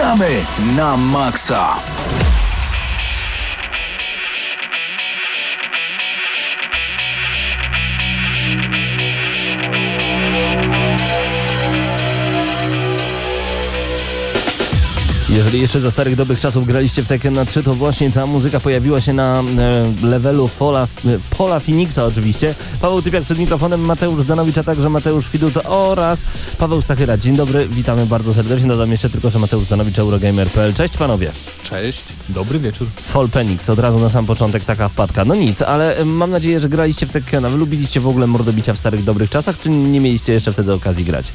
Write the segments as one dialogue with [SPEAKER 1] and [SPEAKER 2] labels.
[SPEAKER 1] Gramy na maksa!
[SPEAKER 2] Jeżeli jeszcze za starych dobrych czasów graliście w Tekken na 3, to właśnie ta muzyka pojawiła się na e, levelu Fola, e, Pola Phoenixa oczywiście. Paweł Typiak przed mikrofonem, Mateusz Zdanowicz, a także Mateusz Fidut oraz Paweł Stachyra. Dzień dobry, witamy bardzo serdecznie. Dodam jeszcze tylko, że Mateusz Zdanowicz, Eurogamer.pl. Cześć panowie.
[SPEAKER 3] Cześć.
[SPEAKER 4] Dobry wieczór.
[SPEAKER 2] Fall Phoenix, od razu na sam początek taka wpadka. No nic, ale e, mam nadzieję, że graliście w Tekkena. Wy lubiliście w ogóle mordobicia w starych dobrych czasach, czy nie mieliście jeszcze wtedy okazji grać?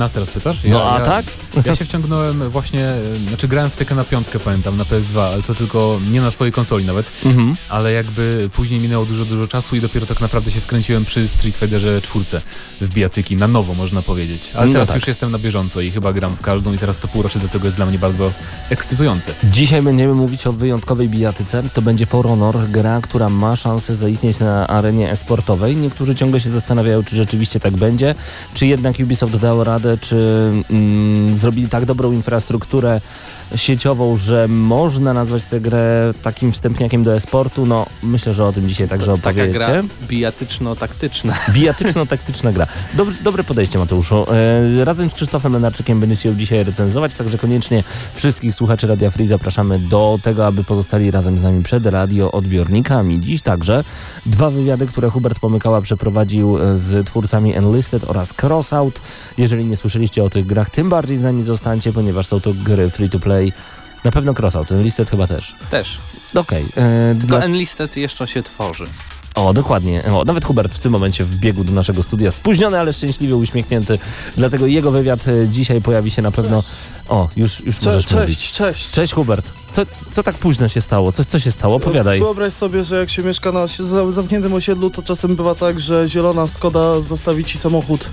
[SPEAKER 4] Nas teraz pytasz?
[SPEAKER 2] No a tak?
[SPEAKER 4] Ja się wciągnąłem właśnie, e, znaczy grałem w Tekken na piątkę, pamiętam, na PS2, ale to tylko nie na swojej konsoli nawet,
[SPEAKER 2] Mhm.
[SPEAKER 4] ale jakby później minęło dużo, dużo czasu i dopiero tak naprawdę się wkręciłem przy Street Fighterze czwórce w bijatyki, na nowo można powiedzieć. Ale
[SPEAKER 2] No
[SPEAKER 4] teraz
[SPEAKER 2] tak.
[SPEAKER 4] już jestem na bieżąco i chyba gram w każdą i teraz to półrocze do tego jest dla mnie bardzo ekscytujące.
[SPEAKER 2] Dzisiaj będziemy mówić o wyjątkowej bijatyce. To będzie For Honor, gra, która ma szansę zaistnieć na arenie esportowej. Niektórzy ciągle się zastanawiają, czy rzeczywiście tak będzie, czy jednak Ubisoft dało radę, czy mm, zrobili tak dobrą infrastrukturę sieciową, że można nazwać tę grę takim wstępniakiem do esportu. No, myślę, że o tym dzisiaj także
[SPEAKER 3] Taka
[SPEAKER 2] opowiecie.
[SPEAKER 3] gra bijatyczno-taktyczna.
[SPEAKER 2] Bijatyczno-taktyczna gra. Dobre, dobre podejście, Mateuszu. E, razem z Krzysztofem Lenarczykiem będziecie ją dzisiaj recenzować, także koniecznie wszystkich słuchaczy Radia Free zapraszamy do tego, aby pozostali razem z nami przed radioodbiornikami. Dziś także dwa wywiady, które Hubert Pomykała przeprowadził e, z twórcami Enlisted oraz Crossout. Jeżeli nie słyszeliście o tych grach, tym bardziej z nami zostańcie, ponieważ są to gry free to play. Na pewno Crossout, Enlisted chyba też.
[SPEAKER 3] Też.
[SPEAKER 2] Okej. e,
[SPEAKER 3] Tylko
[SPEAKER 2] dla-
[SPEAKER 3] Enlisted jeszcze się tworzy.
[SPEAKER 2] o, dokładnie. O, nawet Hubert w tym momencie wbiegł do naszego studia spóźniony, ale szczęśliwie uśmiechnięty. Dlatego jego wywiad e, dzisiaj pojawi się na pewno. O, już, już możesz
[SPEAKER 5] Cześć,
[SPEAKER 2] mówić.
[SPEAKER 5] cześć, cześć.
[SPEAKER 2] Cześć Hubert. Co, co tak późno się stało? Co, co się stało? Opowiadaj.
[SPEAKER 5] Wyobraź sobie, że jak się mieszka na zamkniętym osiedlu, to czasem bywa tak, że zielona Skoda zostawi ci samochód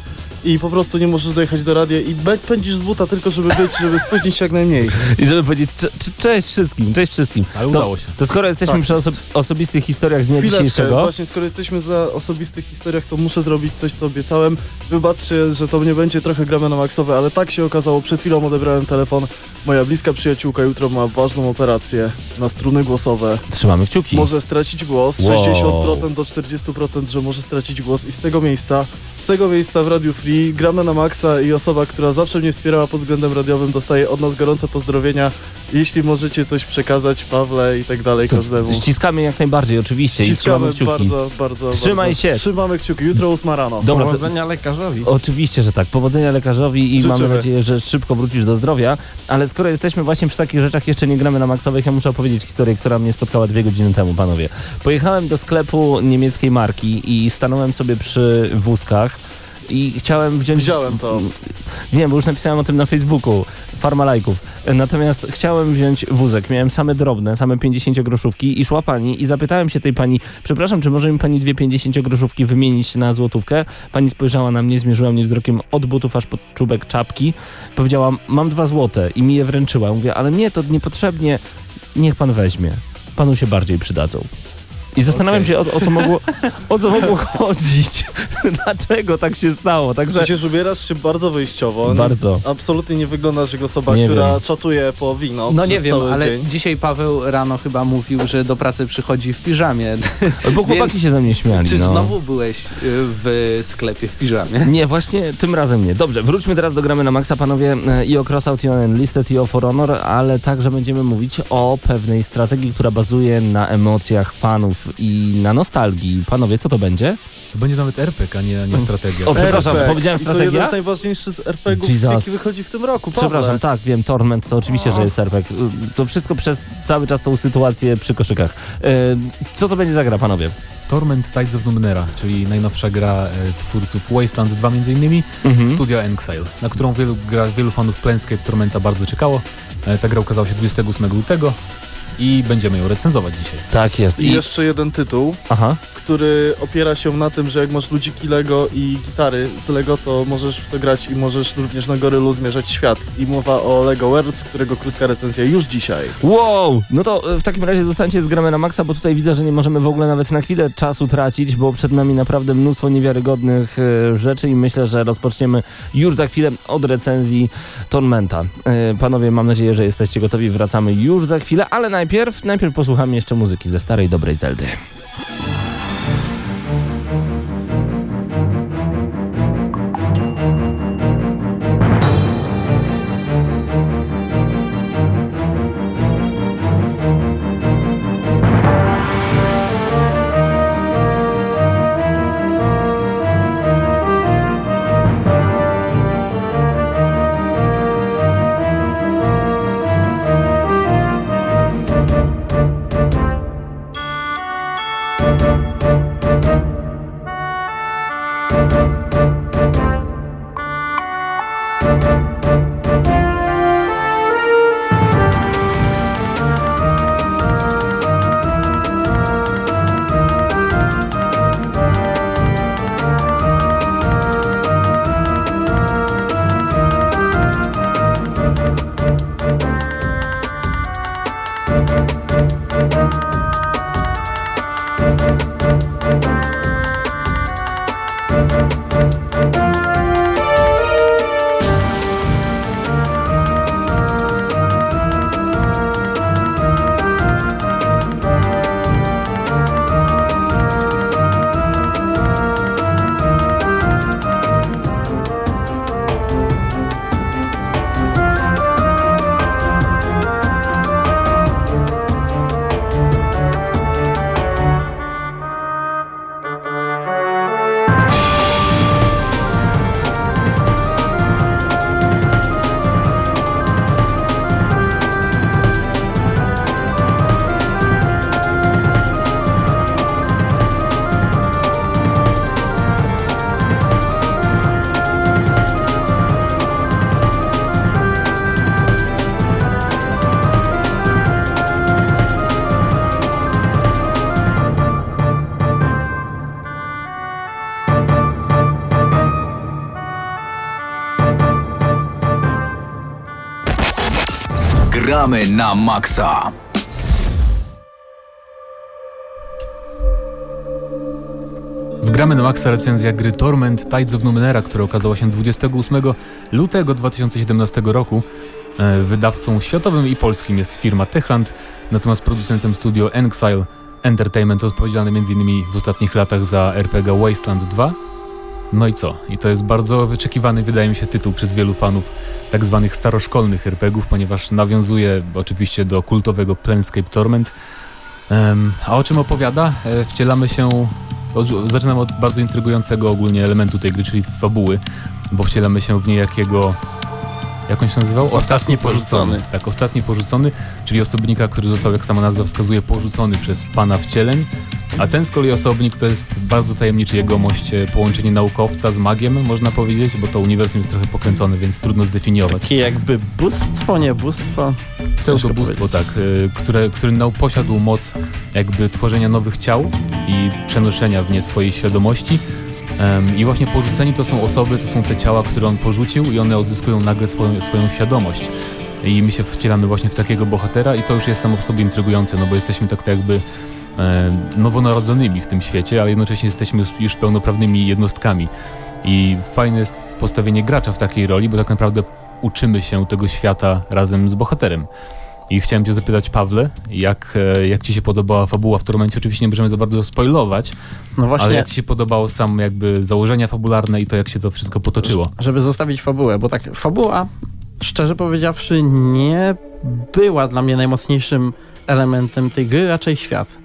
[SPEAKER 5] i po prostu nie możesz dojechać do radia i pędzisz z buta tylko, żeby być, żeby spóźnić się jak najmniej.
[SPEAKER 2] I żeby powiedzieć cze, cze, cześć wszystkim, cześć wszystkim.
[SPEAKER 4] Ale
[SPEAKER 2] No,
[SPEAKER 4] udało się.
[SPEAKER 2] To skoro jesteśmy
[SPEAKER 5] Tak
[SPEAKER 2] przy oso osobistych historiach z dnia dzisiejszego.
[SPEAKER 5] właśnie skoro jesteśmy za osobistych historiach, to muszę zrobić coś, co obiecałem. Wybaczcie, że to nie będzie trochę gramy na maksowe, ale tak się okazało. Przed chwilą odebrałem telefon. Moja bliska przyjaciółka jutro ma ważną operację na struny głosowe.
[SPEAKER 2] Trzymamy kciuki.
[SPEAKER 5] Może stracić głos,
[SPEAKER 2] Wow.
[SPEAKER 5] 60% do 40%, że może stracić głos i z tego miejsca, z tego miejsca w Radiu Free gramy na maksa i osoba, która zawsze mnie wspierała pod względem radiowym dostaje od nas gorące pozdrowienia. Jeśli możecie coś przekazać Pawle i tak dalej
[SPEAKER 2] To
[SPEAKER 5] każdemu.
[SPEAKER 2] ściskamy jak najbardziej, oczywiście. I trzymamy
[SPEAKER 5] Ściskamy
[SPEAKER 2] kciuki.
[SPEAKER 5] bardzo, bardzo,
[SPEAKER 2] Trzymaj
[SPEAKER 5] bardzo.
[SPEAKER 2] się.
[SPEAKER 5] Trzymamy kciuki. Jutro 8 rano.
[SPEAKER 2] Dobra, to-
[SPEAKER 3] Powodzenia lekarzowi.
[SPEAKER 2] Oczywiście, że tak. Powodzenia lekarzowi i
[SPEAKER 5] Życzymy.
[SPEAKER 2] mamy nadzieję, że szybko wrócisz do zdrowia. Ale skoro jesteśmy właśnie przy takich rzeczach, jeszcze nie gramy na maksowych, ja muszę opowiedzieć historię, która mnie spotkała dwie godziny temu, panowie. Pojechałem do sklepu niemieckiej marki i stanąłem sobie przy wózkach i chciałem wziąć...
[SPEAKER 5] Widziałem to.
[SPEAKER 2] Wiem, bo już napisałem o tym na Facebooku. Farma lajków. Natomiast chciałem wziąć wózek. Miałem same drobne, same 50 groszówki i szła pani i zapytałem się tej pani, przepraszam, czy może mi pani dwie 50 groszówki wymienić na złotówkę? Pani spojrzała na mnie, zmierzyła mnie wzrokiem od butów aż pod czubek czapki. Powiedziała, mam dwa złote i mi je wręczyła. Mówię, ale nie, to niepotrzebnie. Niech pan weźmie. Panu się bardziej przydadzą. I zastanawiam
[SPEAKER 4] Okej.
[SPEAKER 2] się, o, o, co mogło, o co mogło chodzić. Dlaczego tak się stało? Także
[SPEAKER 5] Przecież ubierasz się bardzo wyjściowo.
[SPEAKER 2] bardzo.
[SPEAKER 5] Absolutnie nie wyglądasz jak osoba,
[SPEAKER 2] Nie
[SPEAKER 5] która
[SPEAKER 2] wiem.
[SPEAKER 5] czatuje po wino
[SPEAKER 3] No
[SPEAKER 5] przez
[SPEAKER 3] nie wiem,
[SPEAKER 5] cały
[SPEAKER 3] ale
[SPEAKER 5] dzień.
[SPEAKER 3] dzisiaj Paweł rano chyba mówił, że do pracy przychodzi w piżamie.
[SPEAKER 2] Bo chłopaki
[SPEAKER 3] Więc
[SPEAKER 2] się ze mnie śmiali.
[SPEAKER 3] Czy
[SPEAKER 2] no.
[SPEAKER 3] znowu byłeś y, w sklepie w piżamie?
[SPEAKER 2] Nie, właśnie tym razem nie. Dobrze, wróćmy teraz do gramy na maksa, panowie, e, i o Crossout, i o Enlisted, i o For Honor, ale także będziemy mówić o pewnej strategii, która bazuje na emocjach fanów i na nostalgii. Panowie, co to będzie?
[SPEAKER 4] To będzie nawet RPG, a nie, a nie strategia.
[SPEAKER 2] O, przepraszam,
[SPEAKER 5] RPG.
[SPEAKER 2] powiedziałem
[SPEAKER 5] I to
[SPEAKER 2] strategia?
[SPEAKER 5] jeden z najważniejszych z RPGów,
[SPEAKER 2] Jesus.
[SPEAKER 5] jaki wychodzi w tym roku. Pawle.
[SPEAKER 2] Przepraszam, tak, wiem, Torment to oczywiście, że jest RPG. To wszystko przez cały czas tą sytuację przy koszykach. E, Co to będzie za gra, panowie?
[SPEAKER 4] Torment Tides of Numenera, czyli najnowsza gra e, twórców Wasteland 2 między innymi,
[SPEAKER 2] Mhm.
[SPEAKER 4] studia Exile, na którą wielu, gra, wielu fanów Planescape Tormenta bardzo czekało. E, Ta gra ukazała się 28 lutego i będziemy ją recenzować dzisiaj.
[SPEAKER 2] Tak jest.
[SPEAKER 5] I jeszcze jeden tytuł,
[SPEAKER 2] Aha.
[SPEAKER 6] Który opiera się na tym, że jak masz ludziki Lego i gitary z Lego, to możesz to grać i możesz również na gorylu zmierzać świat. I mowa o Lego Worlds, którego krótka recenzja już dzisiaj.
[SPEAKER 2] Wow! No to e, w takim razie zostańcie z gramy na maksa, bo tutaj widzę, że nie możemy w ogóle nawet na chwilę czasu tracić, bo przed nami naprawdę mnóstwo niewiarygodnych e, rzeczy i myślę, że rozpoczniemy już za chwilę od recenzji Tormenta. E, panowie, mam nadzieję, że jesteście gotowi. Wracamy już za chwilę, ale najpierw, najpierw posłuchamy jeszcze muzyki ze starej, dobrej Zeldy.
[SPEAKER 1] Gramy na maksa.
[SPEAKER 4] Wgramy na maksa recenzja gry Torment Tides of Numenera, która okazała się 28 lutego 2017 roku. E, Wydawcą światowym i polskim jest firma Techland, natomiast producentem studio Exile Entertainment odpowiedzialny m.in. w ostatnich latach za RPG Wasteland 2. No i co? I to jest bardzo wyczekiwany, wydaje mi się, tytuł przez wielu fanów tak zwanych staroszkolnych RPGów, ponieważ nawiązuje oczywiście do kultowego Planescape Torment. Em, a o czym opowiada? E, wcielamy się od, zaczynam od bardzo intrygującego ogólnie elementu tej gry, czyli fabuły, bo wcielamy się w niejakiego. Jak on się nazywał?
[SPEAKER 7] Ostatni porzucony.
[SPEAKER 4] Tak, ostatni porzucony, czyli osobnika, który został, jak sama nazwa wskazuje, porzucony przez pana wcieleń. A ten z kolei osobnik to jest bardzo tajemniczy jegomość, e, połączenie naukowca z magiem, można powiedzieć, bo to uniwersum jest trochę pokręcone, więc trudno zdefiniować.
[SPEAKER 7] Takie jakby bóstwo, nie bóstwo.
[SPEAKER 4] Pseudobóstwo, tak, y, które, który posiadł moc jakby tworzenia nowych ciał i przenoszenia w nie swojej świadomości. I właśnie porzuceni to są osoby, to są te ciała, które on porzucił i one odzyskują nagle swoją, swoją świadomość. I my się wcielamy właśnie w takiego bohatera i to już jest samo w sobie intrygujące, no bo jesteśmy tak, tak jakby e, nowonarodzonymi w tym świecie, ale jednocześnie jesteśmy już, pełnoprawnymi jednostkami. I fajne jest postawienie gracza w takiej roli, bo tak naprawdę uczymy się tego świata razem z bohaterem. I chciałem cię zapytać, Pawle, jak, e, jak ci się podobała fabuła w Tormencie? Oczywiście nie możemy za bardzo spoilować,
[SPEAKER 7] No właśnie,
[SPEAKER 4] ale jak ci się podobało sam jakby założenia fabularne i to, jak się to wszystko potoczyło?
[SPEAKER 7] żeby zostawić fabułę, bo tak fabuła, szczerze powiedziawszy, nie była dla mnie najmocniejszym elementem tej gry, raczej świat.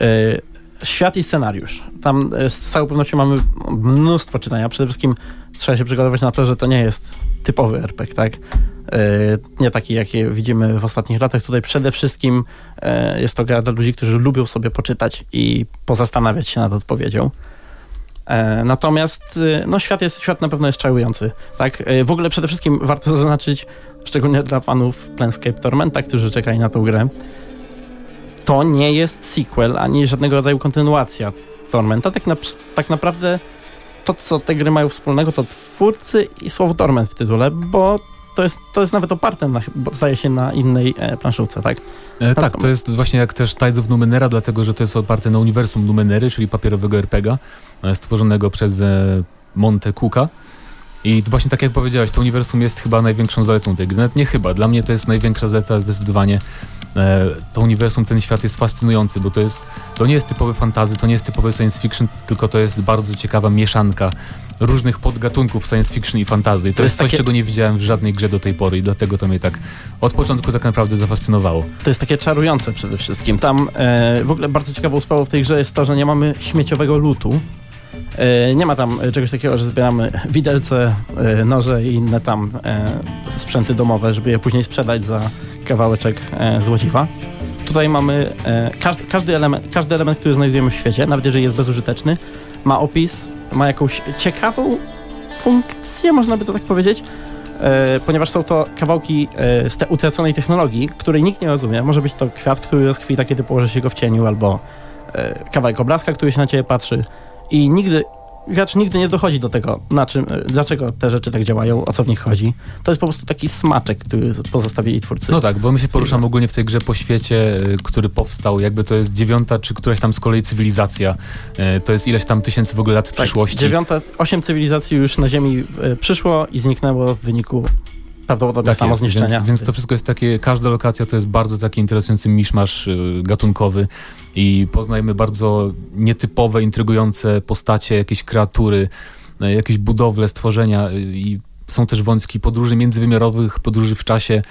[SPEAKER 7] Yy, świat i scenariusz. Tam e, z całą pewnością mamy mnóstwo czytania. Przede wszystkim trzeba się przygotować na to, że to nie jest typowy RPG, tak? Yy, nie taki, jakie widzimy w ostatnich latach. Tutaj przede wszystkim jest to gra dla ludzi, którzy lubią sobie poczytać i pozastanawiać się nad odpowiedzią. E, Natomiast no, świat, jest, świat na pewno jest czarujący. Tak? E, W ogóle przede wszystkim warto zaznaczyć, szczególnie dla fanów Planescape Tormenta, którzy czekali na tą grę, to nie jest sequel ani żadnego rodzaju kontynuacja Tormenta, tak, na, tak naprawdę to, co te gry mają wspólnego, to twórcy i słowo Torment w tytule, bo to jest, to jest nawet oparte, na, bo zdaje się, na innej e, planszówce, tak?
[SPEAKER 4] E, tak, to jest właśnie jak też Tides of Numenera, dlatego że to jest oparte na uniwersum Numenery, czyli papierowego RPGa e, stworzonego przez e, Monte Cooka. I właśnie tak jak powiedziałeś, to uniwersum jest chyba największą zaletą tej gry. Nawet nie chyba, dla mnie to jest największa zaleta zdecydowanie. E, to uniwersum, ten świat jest fascynujący, bo to jest, to nie jest typowy fantazy, to nie jest typowy science fiction, tylko to jest bardzo ciekawa mieszanka różnych podgatunków science fiction i fantazy. To, to jest, coś, takie... czego nie widziałem w żadnej grze do tej pory i dlatego to mnie tak od początku tak naprawdę zafascynowało.
[SPEAKER 7] To jest takie czarujące przede wszystkim. Tam e, w ogóle bardzo ciekawą sprawą w tej grze jest to, że nie mamy śmieciowego lutu. E, nie ma tam czegoś takiego, że zbieramy widelce, e, noże i inne tam e, sprzęty domowe, żeby je później sprzedać za kawałeczek złociwa. Tutaj mamy każdy, każdy, element, każdy element, który znajdujemy w świecie, nawet jeżeli jest bezużyteczny, ma opis, ma jakąś ciekawą funkcję, można by to tak powiedzieć, ponieważ są to kawałki z tej utraconej technologii, której nikt nie rozumie. Może być to kwiat, który rozkwita, kiedy położy się go w cieniu, albo kawałek obrazka, który się na ciebie patrzy i nigdy, gracz nigdy nie dochodzi do tego, na czym, dlaczego te rzeczy tak działają, o co w nich chodzi. To jest po prostu taki smaczek, który pozostawili twórcy.
[SPEAKER 4] No tak, bo my się poruszamy ogólnie w tej grze po świecie, y, który powstał, jakby to jest dziewiąta, czy któraś tam z kolei cywilizacja. Y, to jest ileś tam tysięcy w ogóle lat w tak, przyszłości.
[SPEAKER 7] Dziewiąta, osiem cywilizacji już na Ziemi przyszło i zniknęło w wyniku prawdopodobnie tak samo zniszczenia.
[SPEAKER 4] Więc, więc, to wszystko jest takie, każda lokacja to jest bardzo taki interesujący miszmasz y, gatunkowy i poznajemy bardzo nietypowe, intrygujące postacie, jakieś kreatury, y, jakieś budowle, stworzenia y, i są też wątki podróży międzywymiarowych, podróży w czasie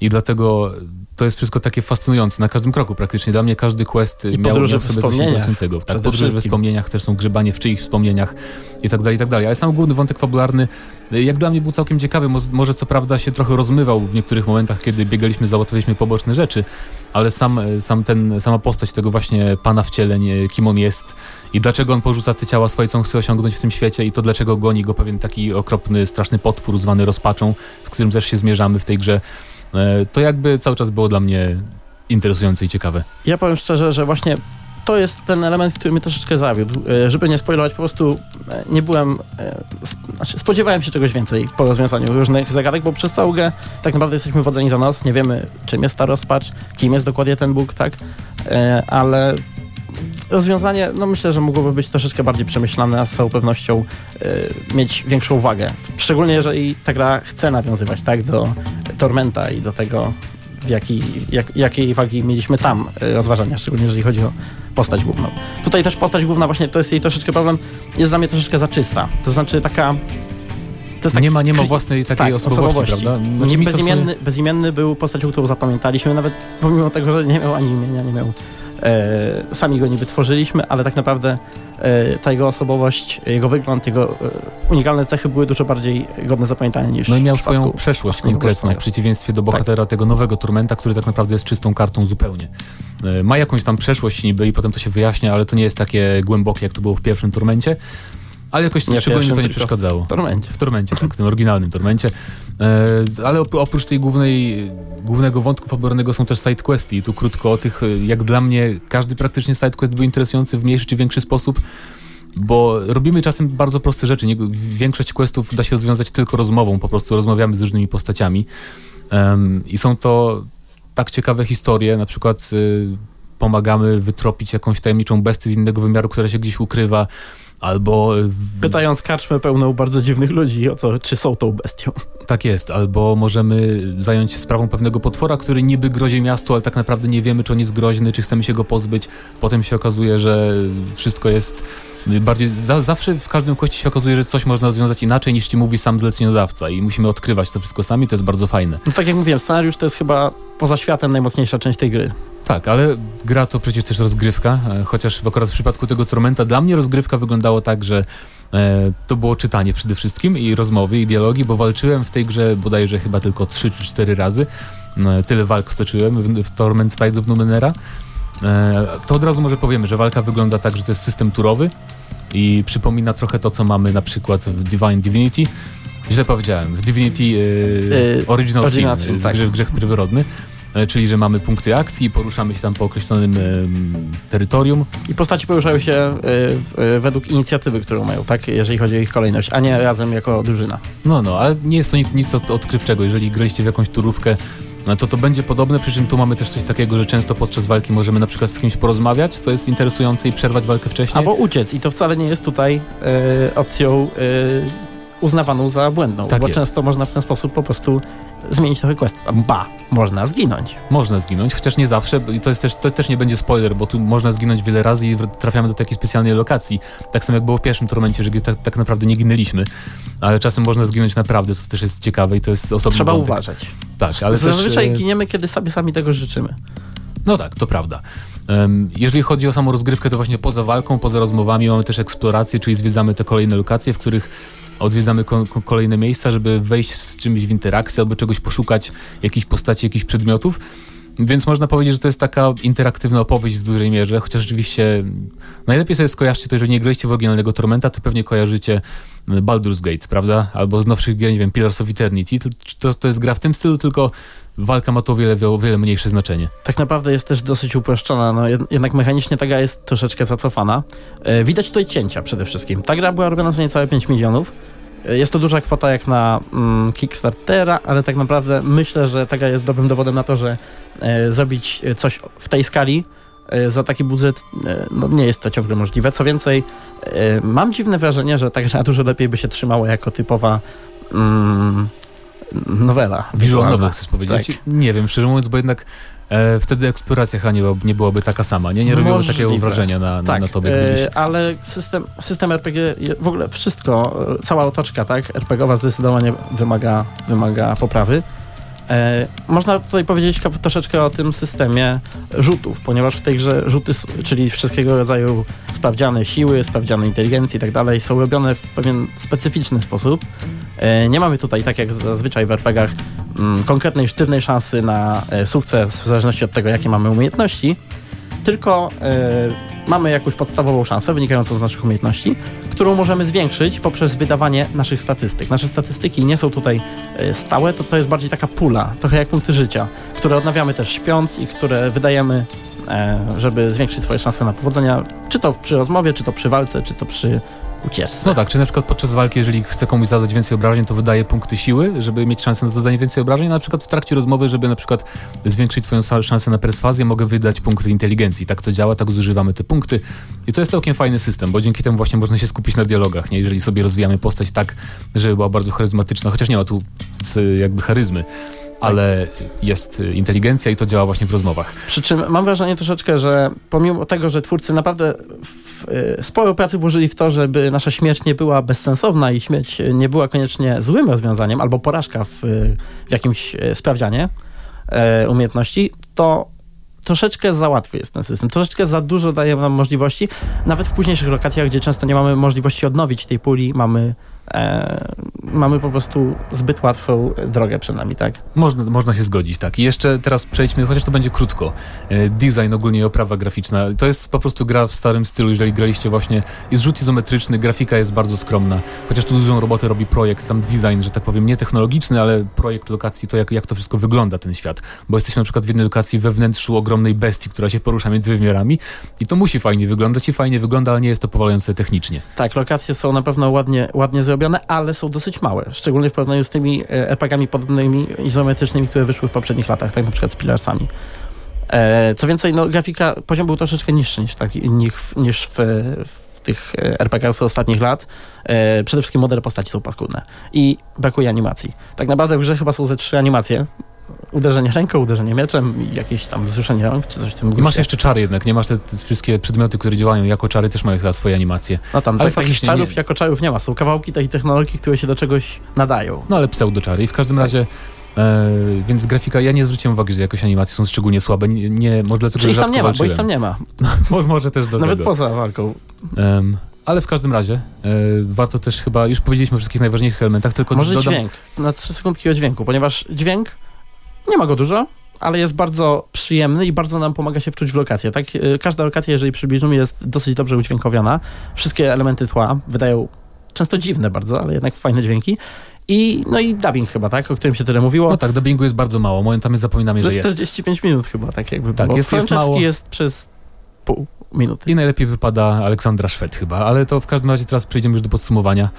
[SPEAKER 4] i dlatego to jest wszystko takie fascynujące na każdym kroku praktycznie. Dla mnie każdy quest
[SPEAKER 7] I miał, miał sobie coś interesującego.
[SPEAKER 4] Tak, podróże we wspomnieniach też są grzebanie w czyichś wspomnieniach i tak dalej, i tak dalej. Ale sam główny wątek fabularny jak dla mnie był całkiem ciekawy. Może co prawda się trochę rozmywał w niektórych momentach, kiedy biegaliśmy, załatwialiśmy poboczne rzeczy, ale sam, sam ten, sama postać tego właśnie pana wcieleń, kim on jest i dlaczego on porzuca te ciała swoje, co on chce osiągnąć w tym świecie i to dlaczego goni go pewien taki okropny, straszny potwór zwany rozpaczą, z którym też się zmierzamy w tej grze. E, to jakby cały czas było dla mnie interesujące i ciekawe.
[SPEAKER 7] Ja powiem szczerze, że właśnie to jest ten element, który mnie troszeczkę zawiódł. E, żeby nie spoilować, po prostu e, nie byłem... Znaczy spodziewałem się czegoś więcej po rozwiązaniu różnych zagadek, bo przez całą grę tak naprawdę jesteśmy wodzeni za nos, nie wiemy czym jest ta rozpacz, kim jest dokładnie ten Bóg, tak? Ale rozwiązanie, no myślę, że mogłoby być troszeczkę bardziej przemyślane, a z całą pewnością y, mieć większą uwagę. Szczególnie jeżeli ta gra chce nawiązywać tak, do Tormenta i do tego, w jaki, jak, jakiej wagi mieliśmy tam y, rozważania, szczególnie jeżeli chodzi o postać główną. Tutaj też postać główna, właśnie to jest jej troszeczkę problem, jest dla mnie troszeczkę za czysta. To znaczy taka
[SPEAKER 4] tak, nie ma, nie ma własnej takiej tak, osobowości, osobowości, prawda?
[SPEAKER 7] Znaczy, bezimienny, bezimienny był postacią, którą zapamiętaliśmy, nawet pomimo tego, że nie miał ani imienia, nie miał E, sami go nie wytworzyliśmy, ale tak naprawdę e, ta jego osobowość, jego wygląd, jego e, unikalne cechy były dużo bardziej godne zapamiętania niż
[SPEAKER 4] No i miał swoją przeszłość konkretną, w przeciwieństwie do bohatera tak. tego nowego Turmenta, który tak naprawdę jest czystą kartą zupełnie. Ma jakąś tam przeszłość niby i potem to się wyjaśnia, ale to nie jest takie głębokie, jak to było w pierwszym Turmencie. Ale jakoś nie szczególnie to nie przeszkadzało.
[SPEAKER 7] W Tormencie.
[SPEAKER 4] W Tormencie, tak, w tym oryginalnym Tormencie. E, ale oprócz tej głównej, głównego wątku fabularnego są też sidequesty i tu krótko o tych, e, jak dla mnie każdy praktycznie sidequest był interesujący w mniejszy czy większy sposób, bo robimy czasem bardzo proste rzeczy. Nie, większość questów da się rozwiązać tylko rozmową, po prostu rozmawiamy z różnymi postaciami um, i są to tak ciekawe historie, na przykład y, pomagamy wytropić jakąś tajemniczą bestię z innego wymiaru, która się gdzieś ukrywa, Albo...
[SPEAKER 7] W... Pytając karczmę pełną bardzo dziwnych ludzi o to, czy są tą bestią.
[SPEAKER 4] Tak jest, albo możemy zająć się sprawą pewnego potwora, który niby grozi miastu, ale tak naprawdę nie wiemy, czy on jest groźny, czy chcemy się go pozbyć. Potem się okazuje, że wszystko jest bardziej... Za, zawsze w każdym kości się okazuje, że coś można rozwiązać inaczej, niż ci mówi sam zleceniodawca i musimy odkrywać to wszystko sami, to jest bardzo fajne.
[SPEAKER 7] No tak jak mówiłem, scenariusz to jest chyba poza światem najmocniejsza część tej gry.
[SPEAKER 4] Tak, ale gra to przecież też rozgrywka, e, chociaż w akurat w przypadku tego Tormenta dla mnie rozgrywka wyglądało tak, że e, to było czytanie przede wszystkim i rozmowy i dialogi, bo walczyłem w tej grze bodajże chyba tylko 3 czy 4 razy. E, tyle walk stoczyłem w, w Torment Tides of Numenera. E, to od razu może powiemy, że walka wygląda tak, że to jest system turowy i przypomina trochę to, co mamy na przykład w Divine Divinity. Źle powiedziałem, w Divinity e, Original, Original Sin, tak. grze, grze Prywyrodny. e, czyli że mamy punkty akcji, poruszamy się tam po określonym em, terytorium.
[SPEAKER 7] I postaci poruszają się y, y, według inicjatywy, którą mają, tak? Jeżeli chodzi o ich kolejność, a nie razem jako drużyna.
[SPEAKER 4] No, no, ale nie jest to nic, nic od- odkrywczego. Jeżeli graliście w jakąś turówkę, no to to będzie podobne, przy czym tu mamy też coś takiego, że często podczas walki możemy na przykład z kimś porozmawiać, co jest interesujące i przerwać walkę wcześniej.
[SPEAKER 7] Albo uciec. I to wcale nie jest tutaj y, opcją y, uznawaną za błędną,
[SPEAKER 4] Tak
[SPEAKER 7] bo
[SPEAKER 4] jest.
[SPEAKER 7] często można w ten sposób po prostu zmienić trochę quest. Ba, można zginąć.
[SPEAKER 4] Można zginąć, chociaż nie zawsze i to, jest też, to też nie będzie spoiler, bo tu można zginąć wiele razy i trafiamy do takiej specjalnej lokacji. Tak samo jak było w pierwszym tormencie, że tak, tak naprawdę nie ginęliśmy, ale czasem można zginąć naprawdę, co też jest ciekawe i to jest osobny
[SPEAKER 7] Trzeba
[SPEAKER 4] wątek.
[SPEAKER 7] uważać.
[SPEAKER 4] Tak, ale
[SPEAKER 7] Zazwyczaj
[SPEAKER 4] też, e,
[SPEAKER 7] giniemy, kiedy sobie sami tego życzymy.
[SPEAKER 4] No tak, to prawda. Jeżeli chodzi o samą rozgrywkę, to właśnie poza walką, poza rozmowami mamy też eksplorację, czyli zwiedzamy te kolejne lokacje, w których odwiedzamy ko- ko- kolejne miejsca, żeby wejść z czymś w interakcję albo czegoś poszukać, jakichś postaci, jakichś przedmiotów. Więc można powiedzieć, że to jest taka interaktywna opowieść w dużej mierze, chociaż rzeczywiście najlepiej sobie skojarzcie to, jeżeli nie graliście w oryginalnego Tormenta, to pewnie kojarzycie mm, Baldur's Gate, prawda? Albo z nowszych gier, nie wiem, Pillars of Eternity. To, to, to jest gra w tym stylu, tylko walka ma tu o wiele, o wiele mniejsze znaczenie.
[SPEAKER 7] Tak naprawdę jest też dosyć uproszczona, no jed- jednak mechanicznie ta gra jest troszeczkę zacofana. E, widać tutaj cięcia przede wszystkim. Ta gra była robiona za niecałe 5 milionów. Jest to duża kwota jak na mm, Kickstartera, ale tak naprawdę myślę, że ta gra jest dobrym dowodem na to, że e, zrobić coś w tej skali e, za taki budżet e, no, nie jest to ciągle możliwe. Co więcej, e, mam dziwne wrażenie, że ta gra dużo lepiej by się trzymała jako typowa mm, nowela. Wizualna.
[SPEAKER 4] chcesz powiedzieć?
[SPEAKER 7] Tak.
[SPEAKER 4] Nie wiem, szczerze mówiąc, bo jednak e, wtedy eksploracja chyba nie, była- nie byłaby taka sama, nie? Nie robiło
[SPEAKER 7] Możliwe.
[SPEAKER 4] takiego wrażenia na,
[SPEAKER 7] Tak,
[SPEAKER 4] na tobie,
[SPEAKER 7] e,
[SPEAKER 4] gdybyś...
[SPEAKER 7] ale system, system RPG, w ogóle wszystko, e, cała otoczka, tak, RPGowa zdecydowanie wymaga, wymaga poprawy. E, można tutaj powiedzieć troszeczkę o tym systemie rzutów, ponieważ w tej grze rzuty, czyli wszystkiego rodzaju sprawdziane siły, sprawdziane inteligencji i tak dalej, są robione w pewien specyficzny sposób. E, nie mamy tutaj, tak jak zazwyczaj w RPGach, mm, konkretnej sztywnej szansy na e, sukces w zależności od tego, jakie mamy umiejętności, tylko e, mamy jakąś podstawową szansę wynikającą z naszych umiejętności, którą możemy zwiększyć poprzez wydawanie naszych statystyk. Nasze statystyki nie są tutaj stałe, to, to jest bardziej taka pula, trochę jak punkty życia, które odnawiamy też śpiąc i które wydajemy, żeby zwiększyć swoje szanse na powodzenia, czy to przy rozmowie, czy to przy walce, czy to przy ucieczce.
[SPEAKER 4] No tak, czy na przykład podczas walki, jeżeli chce komuś zadać więcej obrażeń, to wydaje punkty siły, żeby mieć szansę na zadanie więcej obrażeń, na przykład w trakcie rozmowy, żeby na przykład zwiększyć swoją szansę na perswazję, mogę wydać punkty inteligencji. Tak to działa, tak zużywamy te punkty i to jest całkiem fajny system, bo dzięki temu właśnie można się skupić na dialogach, nie? Jeżeli sobie rozwijamy postać tak, żeby była bardzo charyzmatyczna, chociaż nie ma tu jakby charyzmy, ale jest y, inteligencja i to działa właśnie w rozmowach.
[SPEAKER 7] Przy czym mam wrażenie troszeczkę, że pomimo tego, że twórcy naprawdę w, y, sporo pracy włożyli w to, żeby nasza śmierć nie była bezsensowna i śmierć nie była koniecznie złym rozwiązaniem, albo porażka w, w jakimś y, sprawdzianie e, umiejętności, to troszeczkę za łatwy jest ten system. Troszeczkę za dużo daje nam możliwości, nawet w późniejszych lokacjach, gdzie często nie mamy możliwości odnowić tej puli, mamy, e, mamy po prostu zbyt łatwą drogę przed nami, tak?
[SPEAKER 4] Można, można się zgodzić, tak. I jeszcze teraz przejdźmy, chociaż to będzie krótko. E, Design ogólnie i oprawa graficzna. To jest po prostu gra w starym stylu, jeżeli graliście właśnie. Jest rzut izometryczny, grafika jest bardzo skromna. Chociaż tu dużą robotę robi projekt, sam design, że tak powiem, nie technologiczny, ale projekt lokacji, to jak, jak to wszystko wygląda, ten świat. Bo jesteśmy na przykład w jednej lokacji we wnętrzu ogromnej bestii, która się porusza między wymiarami i to musi fajnie wyglądać i fajnie wygląda, ale nie jest to powalające technicznie.
[SPEAKER 7] Tak, lokacje są na pewno ładnie, ładnie zrobione, ale są dosyć małe. Szczególnie w porównaniu z tymi e, RPG-ami podobnymi, izometrycznymi, które wyszły w poprzednich latach, tak na przykład z Pillarsami. E, co więcej, no, grafika, poziom był troszeczkę niższy niż, tak, niż, w- niż w, w tych e, RPG z ostatnich lat. Przede wszystkim modele postaci są paskudne i brakuje animacji. Tak naprawdę w grze chyba są ze trzy animacje. Uderzenie ręką, uderzenie mieczem i jakieś tam wzruszenie rąk, czy coś w tym
[SPEAKER 4] I masz
[SPEAKER 7] guście.
[SPEAKER 4] jeszcze czary jednak, nie masz te, te wszystkie przedmioty, które działają jako czary, też mają chyba swoje animacje.
[SPEAKER 7] No tam
[SPEAKER 4] ale
[SPEAKER 7] tak, takich czarów
[SPEAKER 4] nie-
[SPEAKER 7] jako czarów nie ma. Są kawałki tej technologii, które się do czegoś nadają.
[SPEAKER 4] No ale pseudoczary. I w każdym razie, e, więc grafika, ja nie zwróciłem uwagi, że jakoś animacje są szczególnie słabe. Nie, nie może dlatego,
[SPEAKER 7] Czyli
[SPEAKER 4] że
[SPEAKER 7] ich tam nie ma, bo ich tam nie ma.
[SPEAKER 4] Mo- Może też do
[SPEAKER 7] Nawet
[SPEAKER 4] tego.
[SPEAKER 7] poza walką.
[SPEAKER 4] Ale w każdym razie, e, warto też chyba, już powiedzieliśmy o wszystkich najważniejszych elementach, tylko
[SPEAKER 7] Może
[SPEAKER 4] dodam,
[SPEAKER 7] dźwięk. Na trzy sekundki o dźwięku, ponieważ dźwięk, nie ma go dużo, ale jest bardzo przyjemny i bardzo nam pomaga się wczuć w lokację. Tak, y, każda lokacja, jeżeli przybliżymy, jest dosyć dobrze udźwiękowiona. Wszystkie elementy tła wydają często dziwne bardzo, ale jednak fajne dźwięki. I, no i dubbing chyba, tak? O którym się tyle mówiło.
[SPEAKER 4] No tak, dubbingu jest bardzo mało. Momentami zapominamy,
[SPEAKER 7] Ze
[SPEAKER 4] że jest.
[SPEAKER 7] 45 minut chyba, tak jakby
[SPEAKER 4] Tak,
[SPEAKER 7] było.
[SPEAKER 4] jest- jest mało.
[SPEAKER 7] jest przez pół minuty.
[SPEAKER 4] I najlepiej wypada Aleksandra Szwed chyba, ale to w każdym razie teraz przejdziemy już do podsumowania,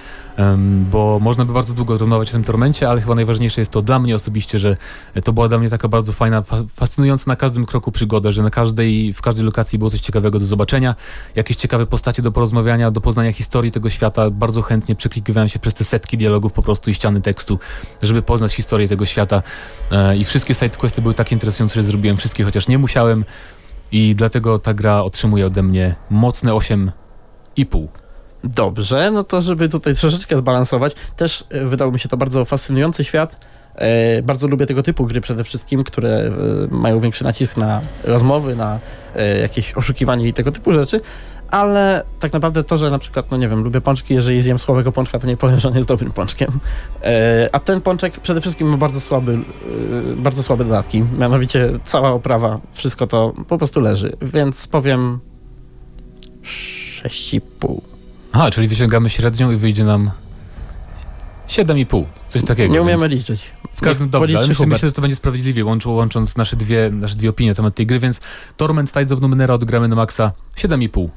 [SPEAKER 4] bo można by bardzo długo rozmawiać o tym tormencie, ale chyba najważniejsze jest to dla mnie osobiście, że to była dla mnie taka bardzo fajna, fa- fascynująca na każdym kroku przygoda, że na każdej, w każdej lokacji było coś ciekawego do zobaczenia, jakieś ciekawe postacie do porozmawiania, do poznania historii tego świata. Bardzo chętnie przeklikiwałem się przez te setki dialogów po prostu i ściany tekstu, żeby poznać historię tego świata. E, I wszystkie sidequesty były tak interesujące, że zrobiłem wszystkie, chociaż nie musiałem. I dlatego ta gra otrzymuje ode mnie mocne 8,5.
[SPEAKER 7] Dobrze, no to żeby tutaj troszeczkę zbalansować, też e, wydał mi się to bardzo fascynujący świat. E, bardzo lubię tego typu gry przede wszystkim, które e, mają większy nacisk na rozmowy, na jakieś oszukiwanie i tego typu rzeczy, ale tak naprawdę to, że na przykład, no nie wiem, lubię pączki, jeżeli zjem słabego pączka, to nie powiem, że on jest dobrym pączkiem. E, a ten pączek przede wszystkim ma bardzo słaby, e, bardzo słabe dodatki, mianowicie cała oprawa, wszystko to po prostu leży, więc powiem 6,5.
[SPEAKER 4] Aha, czyli wyciągamy średnią i wyjdzie nam 7,5. Coś takiego.
[SPEAKER 7] Nie umiemy
[SPEAKER 4] więc
[SPEAKER 7] liczyć.
[SPEAKER 4] W każdym dobrze, ale myślę, myślę, że to będzie sprawiedliwie, łącz, łącząc nasze dwie, nasze dwie opinie na temat tej gry, więc Torment Tides of Numenera odgramy na maksa 7,5.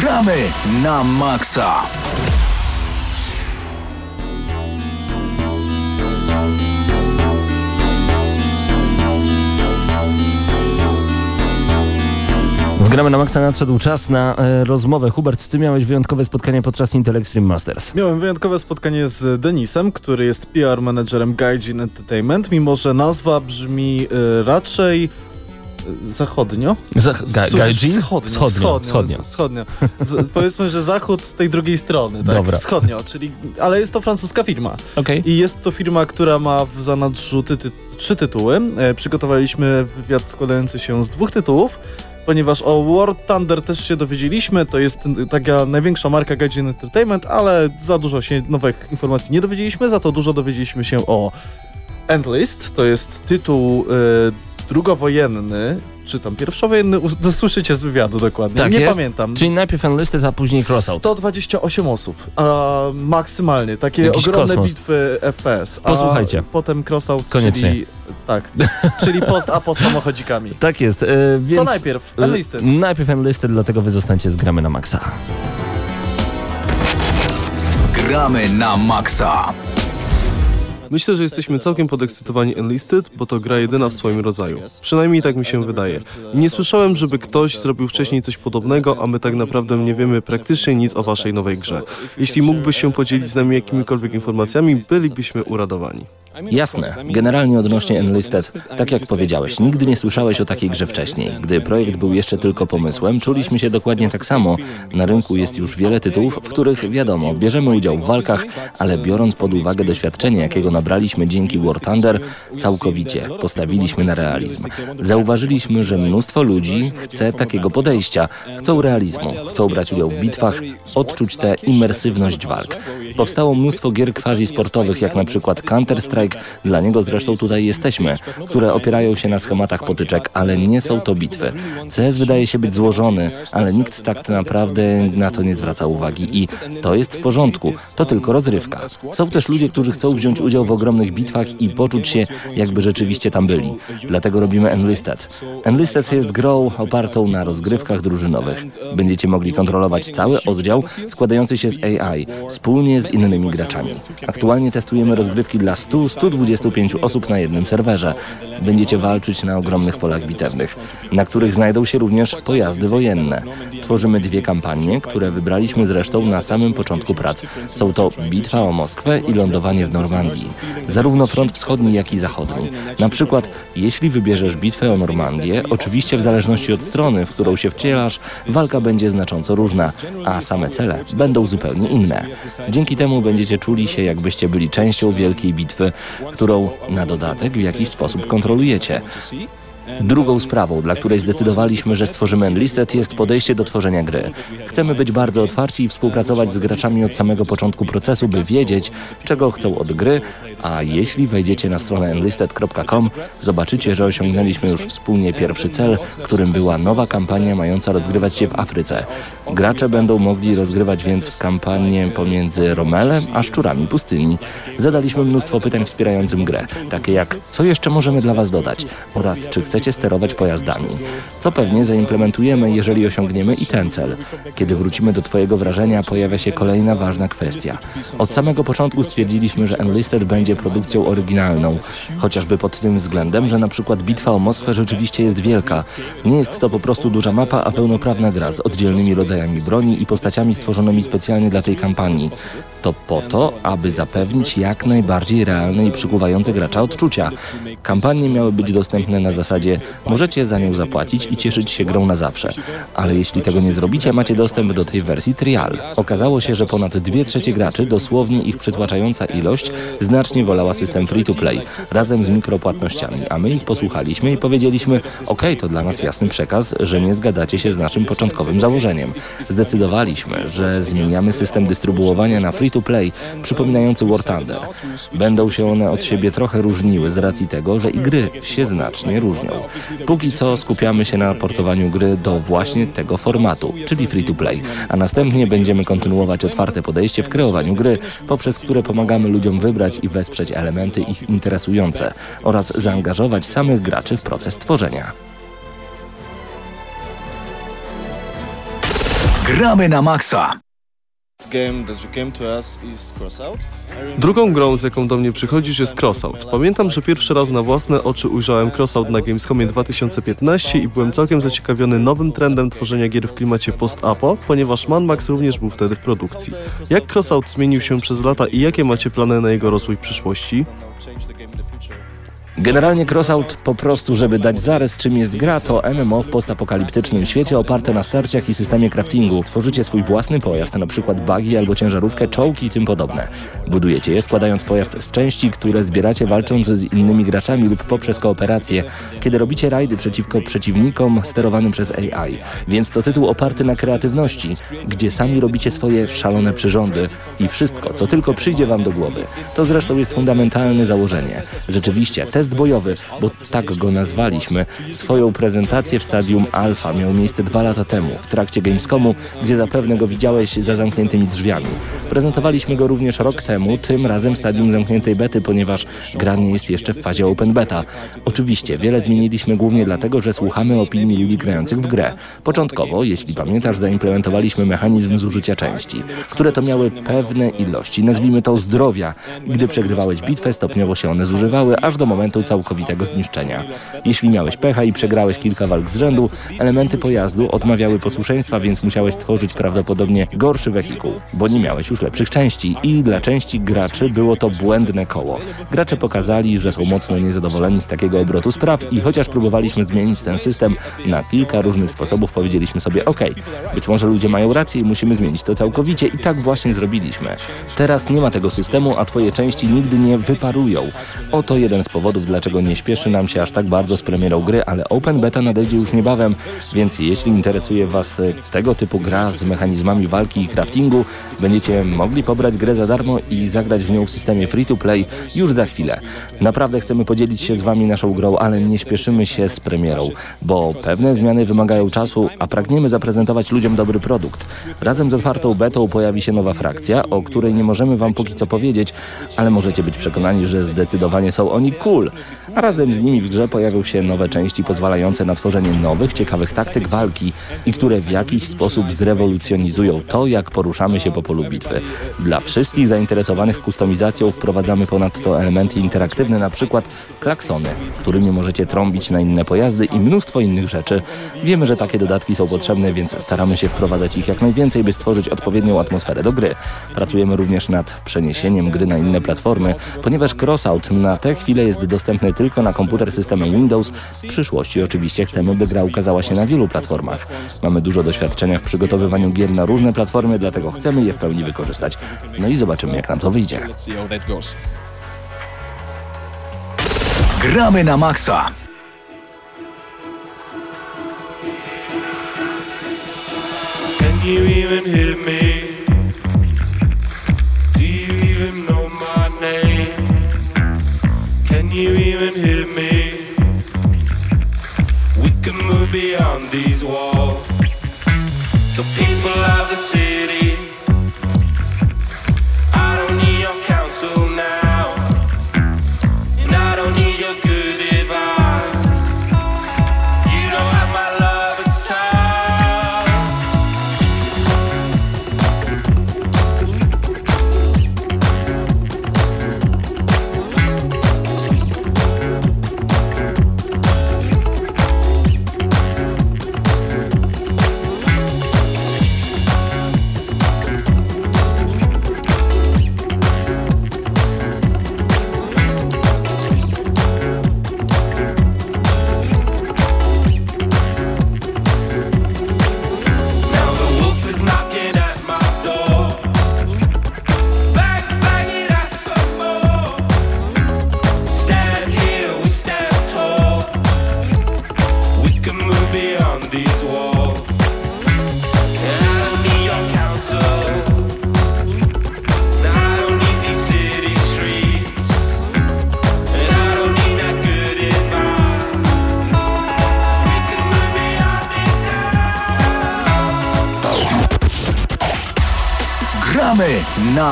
[SPEAKER 1] Gramy na maksa.
[SPEAKER 2] W Gramy na Maxa nadszedł czas na e, rozmowę. Hubert, ty miałeś wyjątkowe spotkanie podczas Intel Extreme Masters.
[SPEAKER 5] Miałem wyjątkowe spotkanie z Denisem, który jest PR menedżerem Gaijin Entertainment, mimo że nazwa brzmi y, raczej zachodnio.
[SPEAKER 2] Zach- Gaijin?
[SPEAKER 5] Wschodnio.
[SPEAKER 2] Wschodnio.
[SPEAKER 5] Wschodnio.
[SPEAKER 2] wschodnio.
[SPEAKER 5] Z, powiedzmy, że zachód z tej drugiej strony. Tak?
[SPEAKER 2] Dobra.
[SPEAKER 5] Wschodnio, czyli, ale jest to francuska firma.
[SPEAKER 2] Okej.
[SPEAKER 5] I jest to firma, która ma w zanadrzu ty, ty, trzy tytuły. E, przygotowaliśmy wywiad składający się z dwóch tytułów, ponieważ o War Thunder też się dowiedzieliśmy. To jest taka największa marka Gaijin Entertainment, ale za dużo się nowych informacji nie dowiedzieliśmy, za to dużo dowiedzieliśmy się o Endlist. To jest tytuł e, drugowojenny, czy tam pierwszowojenny, us- to słyszycie z wywiadu dokładnie.
[SPEAKER 2] Tak
[SPEAKER 5] nie
[SPEAKER 2] jest.
[SPEAKER 5] pamiętam.
[SPEAKER 2] Czyli najpierw Enlisted, a później Crossout.
[SPEAKER 5] 128 osób, a maksymalnie, takie
[SPEAKER 2] Jakiś
[SPEAKER 5] ogromne
[SPEAKER 2] kosmos.
[SPEAKER 5] bitwy FPS. A
[SPEAKER 2] Posłuchajcie.
[SPEAKER 5] Potem crossout,
[SPEAKER 2] Koniecznie.
[SPEAKER 5] czyli tak, czyli post a post samochodzikami.
[SPEAKER 2] Tak jest, e, więc...
[SPEAKER 5] Co najpierw? Enlisted.
[SPEAKER 2] Najpierw Enlisted, dlatego wy zostańcie z Gramy na Maxa.
[SPEAKER 1] Gramy na maksa.
[SPEAKER 8] Myślę, że jesteśmy całkiem podekscytowani Enlisted, bo to gra jedyna w swoim rodzaju. Przynajmniej tak mi się wydaje. Nie słyszałem, żeby ktoś zrobił wcześniej coś podobnego, a my tak naprawdę nie wiemy praktycznie nic o waszej nowej grze. Jeśli mógłbyś się podzielić z nami jakimikolwiek informacjami, bylibyśmy uradowani.
[SPEAKER 9] Jasne. Generalnie odnośnie Enlisted, tak jak powiedziałeś, nigdy nie słyszałeś o takiej grze wcześniej. Gdy projekt był jeszcze tylko pomysłem, czuliśmy się dokładnie tak samo. Na rynku jest już wiele tytułów, w których, wiadomo, bierzemy udział w walkach, ale biorąc pod uwagę doświadczenie, jakiego nabraliśmy dzięki War Thunder, całkowicie postawiliśmy na realizm. Zauważyliśmy, że mnóstwo ludzi chce takiego podejścia, chcą realizmu, chcą brać udział w bitwach, odczuć tę imersywność walk. Powstało mnóstwo gier quasi sportowych, jak na przykład Counter-Strike, dla niego zresztą tutaj jesteśmy, które opierają się na schematach potyczek, ale nie są to bitwy. CS wydaje się być złożony, ale nikt tak naprawdę na to nie zwraca uwagi i to jest w porządku, to tylko rozrywka. Są też ludzie, którzy chcą wziąć udział w ogromnych bitwach i poczuć się, jakby rzeczywiście tam byli. Dlatego robimy Enlisted. Enlisted jest grą opartą na rozgrywkach drużynowych. Będziecie mogli kontrolować cały oddział składający się z AI, wspólnie z innymi graczami. Aktualnie testujemy rozgrywki dla 100-125 osób na jednym serwerze. Będziecie walczyć na ogromnych polach bitewnych, na których znajdą się również pojazdy wojenne. Tworzymy dwie kampanie, które wybraliśmy zresztą na samym początku prac. Są to Bitwa o Moskwę i lądowanie w Normandii. Zarówno front wschodni, jak i zachodni. Na przykład, jeśli wybierzesz bitwę o Normandię, oczywiście w zależności od strony, w którą się wcielasz, walka będzie znacząco różna, a same cele będą zupełnie inne. Dzięki temu będziecie czuli się, jakbyście byli częścią wielkiej bitwy, którą na dodatek w jakiś sposób kontrolujecie. Drugą sprawą, dla której zdecydowaliśmy, że stworzymy Enlisted jest podejście do tworzenia gry. Chcemy być bardzo otwarci i współpracować z graczami od samego początku procesu, by wiedzieć, czego chcą od gry, a jeśli wejdziecie na stronę enlisted.com, zobaczycie, że osiągnęliśmy już wspólnie pierwszy cel, którym była nowa kampania mająca rozgrywać się w Afryce. Gracze będą mogli rozgrywać więc w kampanię pomiędzy Romelem a szczurami pustyni. Zadaliśmy mnóstwo pytań wspierającym grę, takie jak co jeszcze możemy dla Was dodać oraz czy chcecie sterować pojazdami. Co pewnie zaimplementujemy, jeżeli osiągniemy i ten cel. Kiedy wrócimy do Twojego wrażenia, pojawia się kolejna ważna kwestia. Od samego początku stwierdziliśmy, że Enlisted będzie produkcją oryginalną, chociażby pod tym względem, że na przykład bitwa o Moskwę rzeczywiście jest wielka. Nie jest to po prostu duża mapa, a pełnoprawna gra z oddzielnymi rodzajami broni i postaciami stworzonymi specjalnie dla tej kampanii. To po to, aby zapewnić jak najbardziej realne i przykuwające gracza odczucia. Kampanie miały być dostępne na zasadzie możecie za nią zapłacić i cieszyć się grą na zawsze. Ale jeśli tego nie zrobicie, macie dostęp do tej wersji trial. Okazało się, że ponad dwie trzecie graczy, dosłownie ich przytłaczająca ilość, znacznie wolała system free-to-play razem z mikropłatnościami, a my ich posłuchaliśmy i powiedzieliśmy, ok, to dla nas jasny przekaz, że nie zgadzacie się z naszym początkowym założeniem. Zdecydowaliśmy, że zmieniamy system dystrybuowania na free-to-play, przypominający War Thunder. Będą się one od siebie trochę różniły z racji tego, że i gry się znacznie różnią. Póki co skupiamy się na portowaniu gry do właśnie tego formatu, czyli free-to-play, a następnie będziemy kontynuować otwarte podejście w kreowaniu gry, poprzez które pomagamy ludziom wybrać i wesprzeć elementy ich interesujące oraz zaangażować samych graczy w proces tworzenia.
[SPEAKER 1] Gramy na maksa.
[SPEAKER 5] Drugą grą, z jaką do mnie przychodzisz jest Crossout. Pamiętam, że pierwszy raz na własne oczy ujrzałem Crossout na Gamescomie 2015 i byłem całkiem zaciekawiony nowym trendem tworzenia gier w klimacie post-apo, ponieważ Man Max również był wtedy w produkcji. Jak Crossout zmienił się przez lata i jakie macie plany na jego rozwój w przyszłości?
[SPEAKER 9] Generalnie Crossout po prostu, żeby dać zarys czym jest gra, to MMO w postapokaliptycznym świecie oparte na starciach i systemie craftingu. Tworzycie swój własny pojazd, na przykład buggy albo ciężarówkę, czołgi i tym podobne. Budujecie je składając pojazd z części, które zbieracie walcząc z innymi graczami lub poprzez kooperację, kiedy robicie rajdy przeciwko przeciwnikom sterowanym przez AI. Więc to tytuł oparty na kreatywności, gdzie sami robicie swoje szalone przyrządy i wszystko, co tylko przyjdzie wam do głowy. To zresztą jest fundamentalne założenie. Rzeczywiście, te test bojowy, bo tak go nazwaliśmy, swoją prezentację w stadium alfa miał miejsce dwa lata temu, w trakcie Gamescomu, gdzie zapewne go widziałeś za zamkniętymi drzwiami. Prezentowaliśmy go również rok temu, tym razem w stadium zamkniętej bety, ponieważ gra nie jest jeszcze w fazie open beta. Oczywiście, wiele zmieniliśmy głównie dlatego, że słuchamy opinii ludzi grających w grę. Początkowo, jeśli pamiętasz, zaimplementowaliśmy mechanizm zużycia części, które to miały pewne ilości, nazwijmy to zdrowia. Gdy przegrywałeś bitwę, stopniowo się one zużywały, aż do momentu całkowitego zniszczenia. Jeśli miałeś pecha i przegrałeś kilka walk z rzędu, elementy pojazdu odmawiały posłuszeństwa, więc musiałeś stworzyć prawdopodobnie gorszy wehikuł, bo nie miałeś już lepszych części i dla części graczy było to błędne koło. Gracze pokazali, że są mocno niezadowoleni z takiego obrotu spraw i chociaż próbowaliśmy zmienić ten system na kilka różnych sposobów, powiedzieliśmy sobie ok, być może ludzie mają rację i musimy zmienić to całkowicie i tak właśnie zrobiliśmy. Teraz nie ma tego systemu, a twoje części nigdy nie wyparują. Oto jeden z powodów, dlaczego nie śpieszy nam się aż tak bardzo z premierą gry, ale Open Beta nadejdzie już niebawem, więc jeśli interesuje Was e, tego typu gra z mechanizmami walki i craftingu, będziecie mogli pobrać grę za darmo i zagrać w nią w systemie free-to-play już za chwilę. Naprawdę chcemy podzielić się z Wami naszą grą, ale nie śpieszymy się z premierą, bo pewne zmiany wymagają czasu, a pragniemy zaprezentować ludziom dobry produkt. Razem z otwartą betą pojawi się nowa frakcja, o której nie możemy Wam póki co powiedzieć, ale możecie być przekonani, że zdecydowanie są oni cool a razem z nimi w grze pojawią się nowe części pozwalające na tworzenie nowych, ciekawych taktyk walki i które w jakiś sposób zrewolucjonizują to, jak poruszamy się po polu bitwy. Dla wszystkich zainteresowanych kustomizacją wprowadzamy ponadto elementy interaktywne, na przykład klaksony, którymi możecie trąbić na inne pojazdy i mnóstwo innych rzeczy. Wiemy, że takie dodatki są potrzebne, więc staramy się wprowadzać ich jak najwięcej, by stworzyć odpowiednią atmosferę do gry. Pracujemy również nad przeniesieniem gry na inne platformy, ponieważ Crossout na tę chwilę jest dostępny dostępny tylko na komputer z systemem Windows. W przyszłości oczywiście chcemy, by gra ukazała się na wielu platformach. Mamy dużo doświadczenia w przygotowywaniu gier na różne platformy, dlatego chcemy je w pełni wykorzystać. No i zobaczymy, jak nam to wyjdzie.
[SPEAKER 1] Gramy na maksa!
[SPEAKER 10] You even me? Beyond these walls. So people of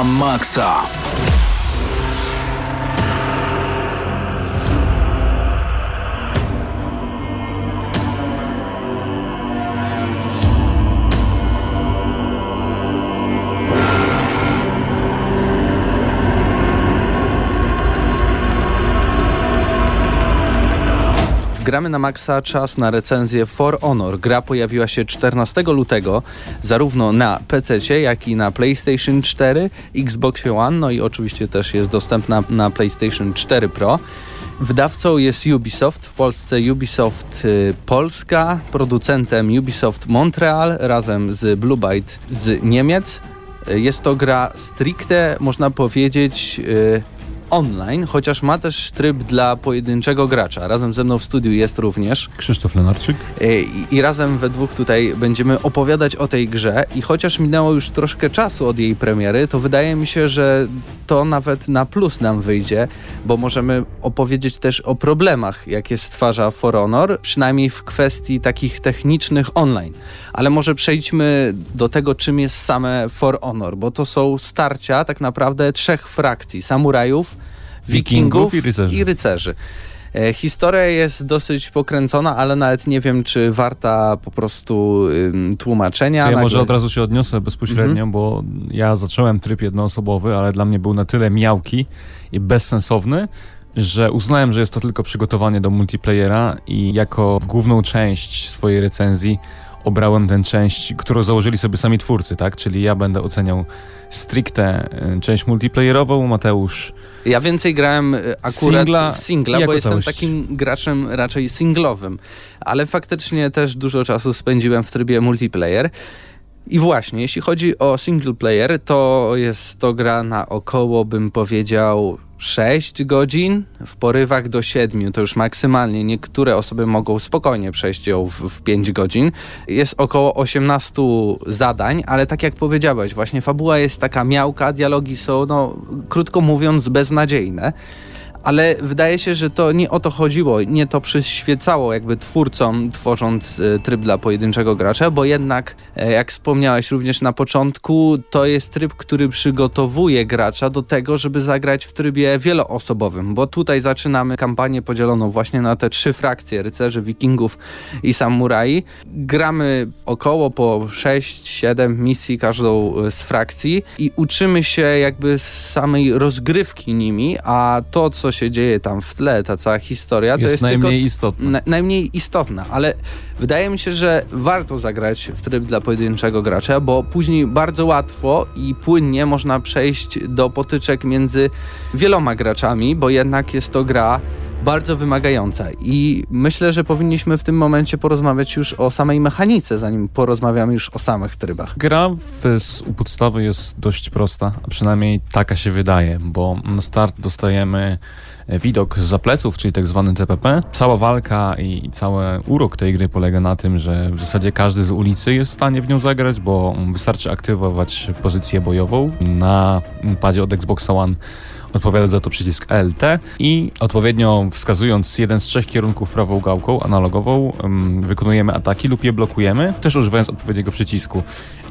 [SPEAKER 1] na
[SPEAKER 3] Gramy na maksa czas na recenzję For Honor. Gra pojawiła się 14 lutego zarówno na PC, jak i na PlayStation 4, Xbox One, no i oczywiście też jest dostępna na PlayStation 4 Pro. Wydawcą jest Ubisoft, w Polsce Ubisoft y, Polska, producentem Ubisoft Montreal razem z Blue Byte z Niemiec. Y, Jest to gra stricte, można powiedzieć, y, online, chociaż ma też tryb dla pojedynczego gracza. Razem ze mną w studiu jest również
[SPEAKER 11] Krzysztof Lenarczyk.
[SPEAKER 3] y, i, i razem we dwóch tutaj będziemy opowiadać o tej grze i chociaż minęło już troszkę czasu od jej premiery, to wydaje mi się, że to nawet na plus nam wyjdzie, bo możemy opowiedzieć też o problemach, jakie stwarza For Honor, przynajmniej w kwestii takich technicznych online. Ale może przejdźmy do tego, czym jest same For Honor, bo to są starcia tak naprawdę trzech frakcji, samurajów, wikingów,
[SPEAKER 11] Wikingów i rycerzy.
[SPEAKER 3] I rycerzy. E, Historia jest dosyć pokręcona, ale nawet nie wiem, czy warta po prostu ym, tłumaczenia.
[SPEAKER 11] To ja
[SPEAKER 3] Nagle-
[SPEAKER 11] może od razu się odniosę bezpośrednio, bo ja zacząłem tryb jednoosobowy, ale dla mnie był na tyle miałki i bezsensowny, że uznałem, że jest to tylko przygotowanie do multiplayera i jako główną część swojej recenzji obrałem tę część, którą założyli sobie sami twórcy, tak? Czyli ja będę oceniał stricte y, część multiplayerową, Mateusz
[SPEAKER 3] Ja więcej grałem y, akurat
[SPEAKER 11] Singla
[SPEAKER 3] w singla, bo jestem
[SPEAKER 11] całość.
[SPEAKER 3] takim graczem raczej singlowym, ale faktycznie też dużo czasu spędziłem w trybie multiplayer. I właśnie, jeśli chodzi o single player, to jest to gra na około, bym powiedział, 6 godzin, w porywach do 7, to już maksymalnie. Niektóre osoby mogą spokojnie przejść ją w, w 5 godzin. Jest około 18 zadań, ale tak jak powiedziałeś, właśnie fabuła jest taka miałka, dialogi są, no, krótko mówiąc, beznadziejne. Ale wydaje się, że to nie o to chodziło, nie to przyświecało jakby twórcom, tworząc e, tryb dla pojedynczego gracza, bo jednak, e, jak wspomniałeś również na początku, to jest tryb, który przygotowuje gracza do tego, żeby zagrać w trybie wieloosobowym, bo tutaj zaczynamy kampanię podzieloną właśnie na te trzy frakcje, rycerzy, wikingów i samurai. Gramy około po 6-7 misji każdą e, z frakcji i uczymy się jakby samej rozgrywki nimi, a to, co się dzieje tam w tle, ta cała historia, to
[SPEAKER 11] jest,
[SPEAKER 3] jest
[SPEAKER 11] najmniej
[SPEAKER 3] tylko
[SPEAKER 11] istotne.
[SPEAKER 3] na, najmniej istotna, ale wydaje mi się, że warto zagrać w tryb dla pojedynczego gracza, bo później bardzo łatwo i płynnie można przejść do potyczek między wieloma graczami, bo jednak jest to gra bardzo wymagająca i myślę, że powinniśmy w tym momencie porozmawiać już o samej mechanice, zanim porozmawiamy już o samych trybach.
[SPEAKER 4] Gra z, u podstawy jest dość prosta, a przynajmniej taka się wydaje, bo na start dostajemy e, widok z pleców, czyli tak zwany TPP. Cała walka i, i cały urok tej gry polega na tym, że w zasadzie każdy z ulicy jest w stanie w nią zagrać, bo wystarczy aktywować pozycję bojową na padzie od Xboxa One odpowiada za to przycisk LT i odpowiednio wskazując jeden z trzech kierunków prawą gałką analogową wykonujemy ataki lub je blokujemy, też używając odpowiedniego przycisku.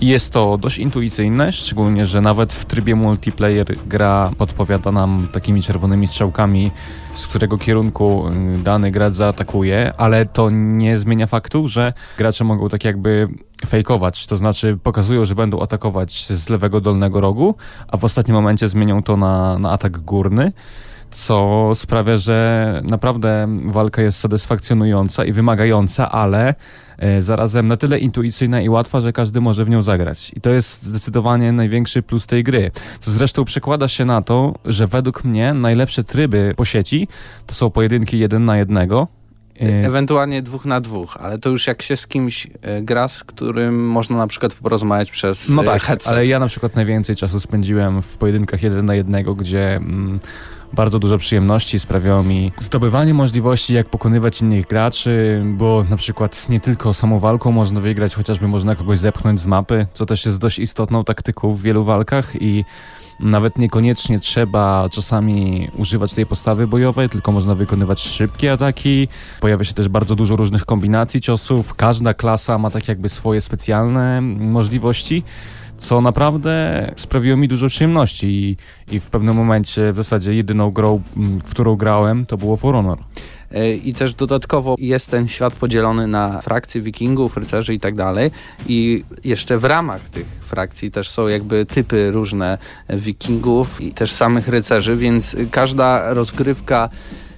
[SPEAKER 4] I jest to dość intuicyjne, szczególnie, że nawet w trybie multiplayer gra podpowiada nam takimi czerwonymi strzałkami, z którego kierunku dany gracz zaatakuje, ale to nie zmienia faktu, że gracze mogą tak jakby fejkować, to znaczy pokazują, że będą atakować z lewego dolnego rogu, a w ostatnim momencie zmienią to na, na atak górny co sprawia, że naprawdę walka jest satysfakcjonująca i wymagająca, ale e, zarazem na tyle intuicyjna i łatwa, że każdy może w nią zagrać. I to jest zdecydowanie największy plus tej gry. Co zresztą przekłada się na to, że według mnie najlepsze tryby po sieci to są pojedynki jeden na jednego. E,
[SPEAKER 3] Ewentualnie dwóch na dwóch, ale to już jak się z kimś e, gra, z którym można na przykład porozmawiać przez
[SPEAKER 4] No
[SPEAKER 3] e,
[SPEAKER 4] tak,
[SPEAKER 3] headset.
[SPEAKER 4] ale ja na przykład najwięcej czasu spędziłem w pojedynkach jeden na jednego, gdzie mm, bardzo dużo przyjemności sprawiało mi zdobywanie możliwości, jak pokonywać innych graczy, bo na przykład nie tylko samą walką można wygrać, chociażby można kogoś zepchnąć z mapy, co też jest dość istotną taktyką w wielu walkach i nawet niekoniecznie trzeba czasami używać tej postawy bojowej, tylko można wykonywać szybkie ataki. Pojawia się też bardzo dużo różnych kombinacji ciosów. Każda klasa ma tak jakby swoje specjalne możliwości co naprawdę sprawiło mi dużo przyjemności i, i w pewnym momencie w zasadzie jedyną grą, w którą grałem, to było For Honor.
[SPEAKER 3] E, I też dodatkowo jest ten świat podzielony na frakcje wikingów, rycerzy i tak dalej. I jeszcze w ramach tych frakcji też są jakby typy różne wikingów i też samych rycerzy, więc każda rozgrywka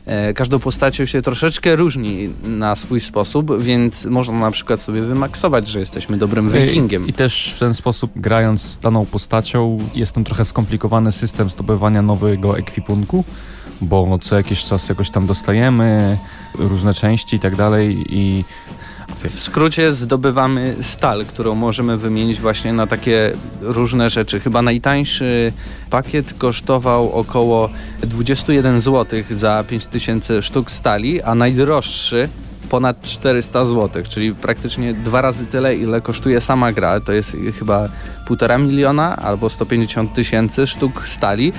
[SPEAKER 3] e, każdą postacią się troszeczkę różni na swój sposób, więc można na przykład sobie wymaksować, że jesteśmy dobrym wikingiem.
[SPEAKER 4] I, I też w ten sposób, grając z daną postacią, jest tam trochę skomplikowany system zdobywania nowego ekwipunku, bo co jakiś czas jakoś tam dostajemy różne części i tak dalej i
[SPEAKER 3] W skrócie zdobywamy stal, którą możemy wymienić właśnie na takie różne rzeczy. Chyba najtańszy pakiet kosztował około 21 zł za 5000 sztuk stali, a najdroższy ponad 400 zł, czyli praktycznie dwa razy tyle, ile kosztuje sama gra. To jest chyba 1,5 miliona albo 150 tysięcy sztuk stali.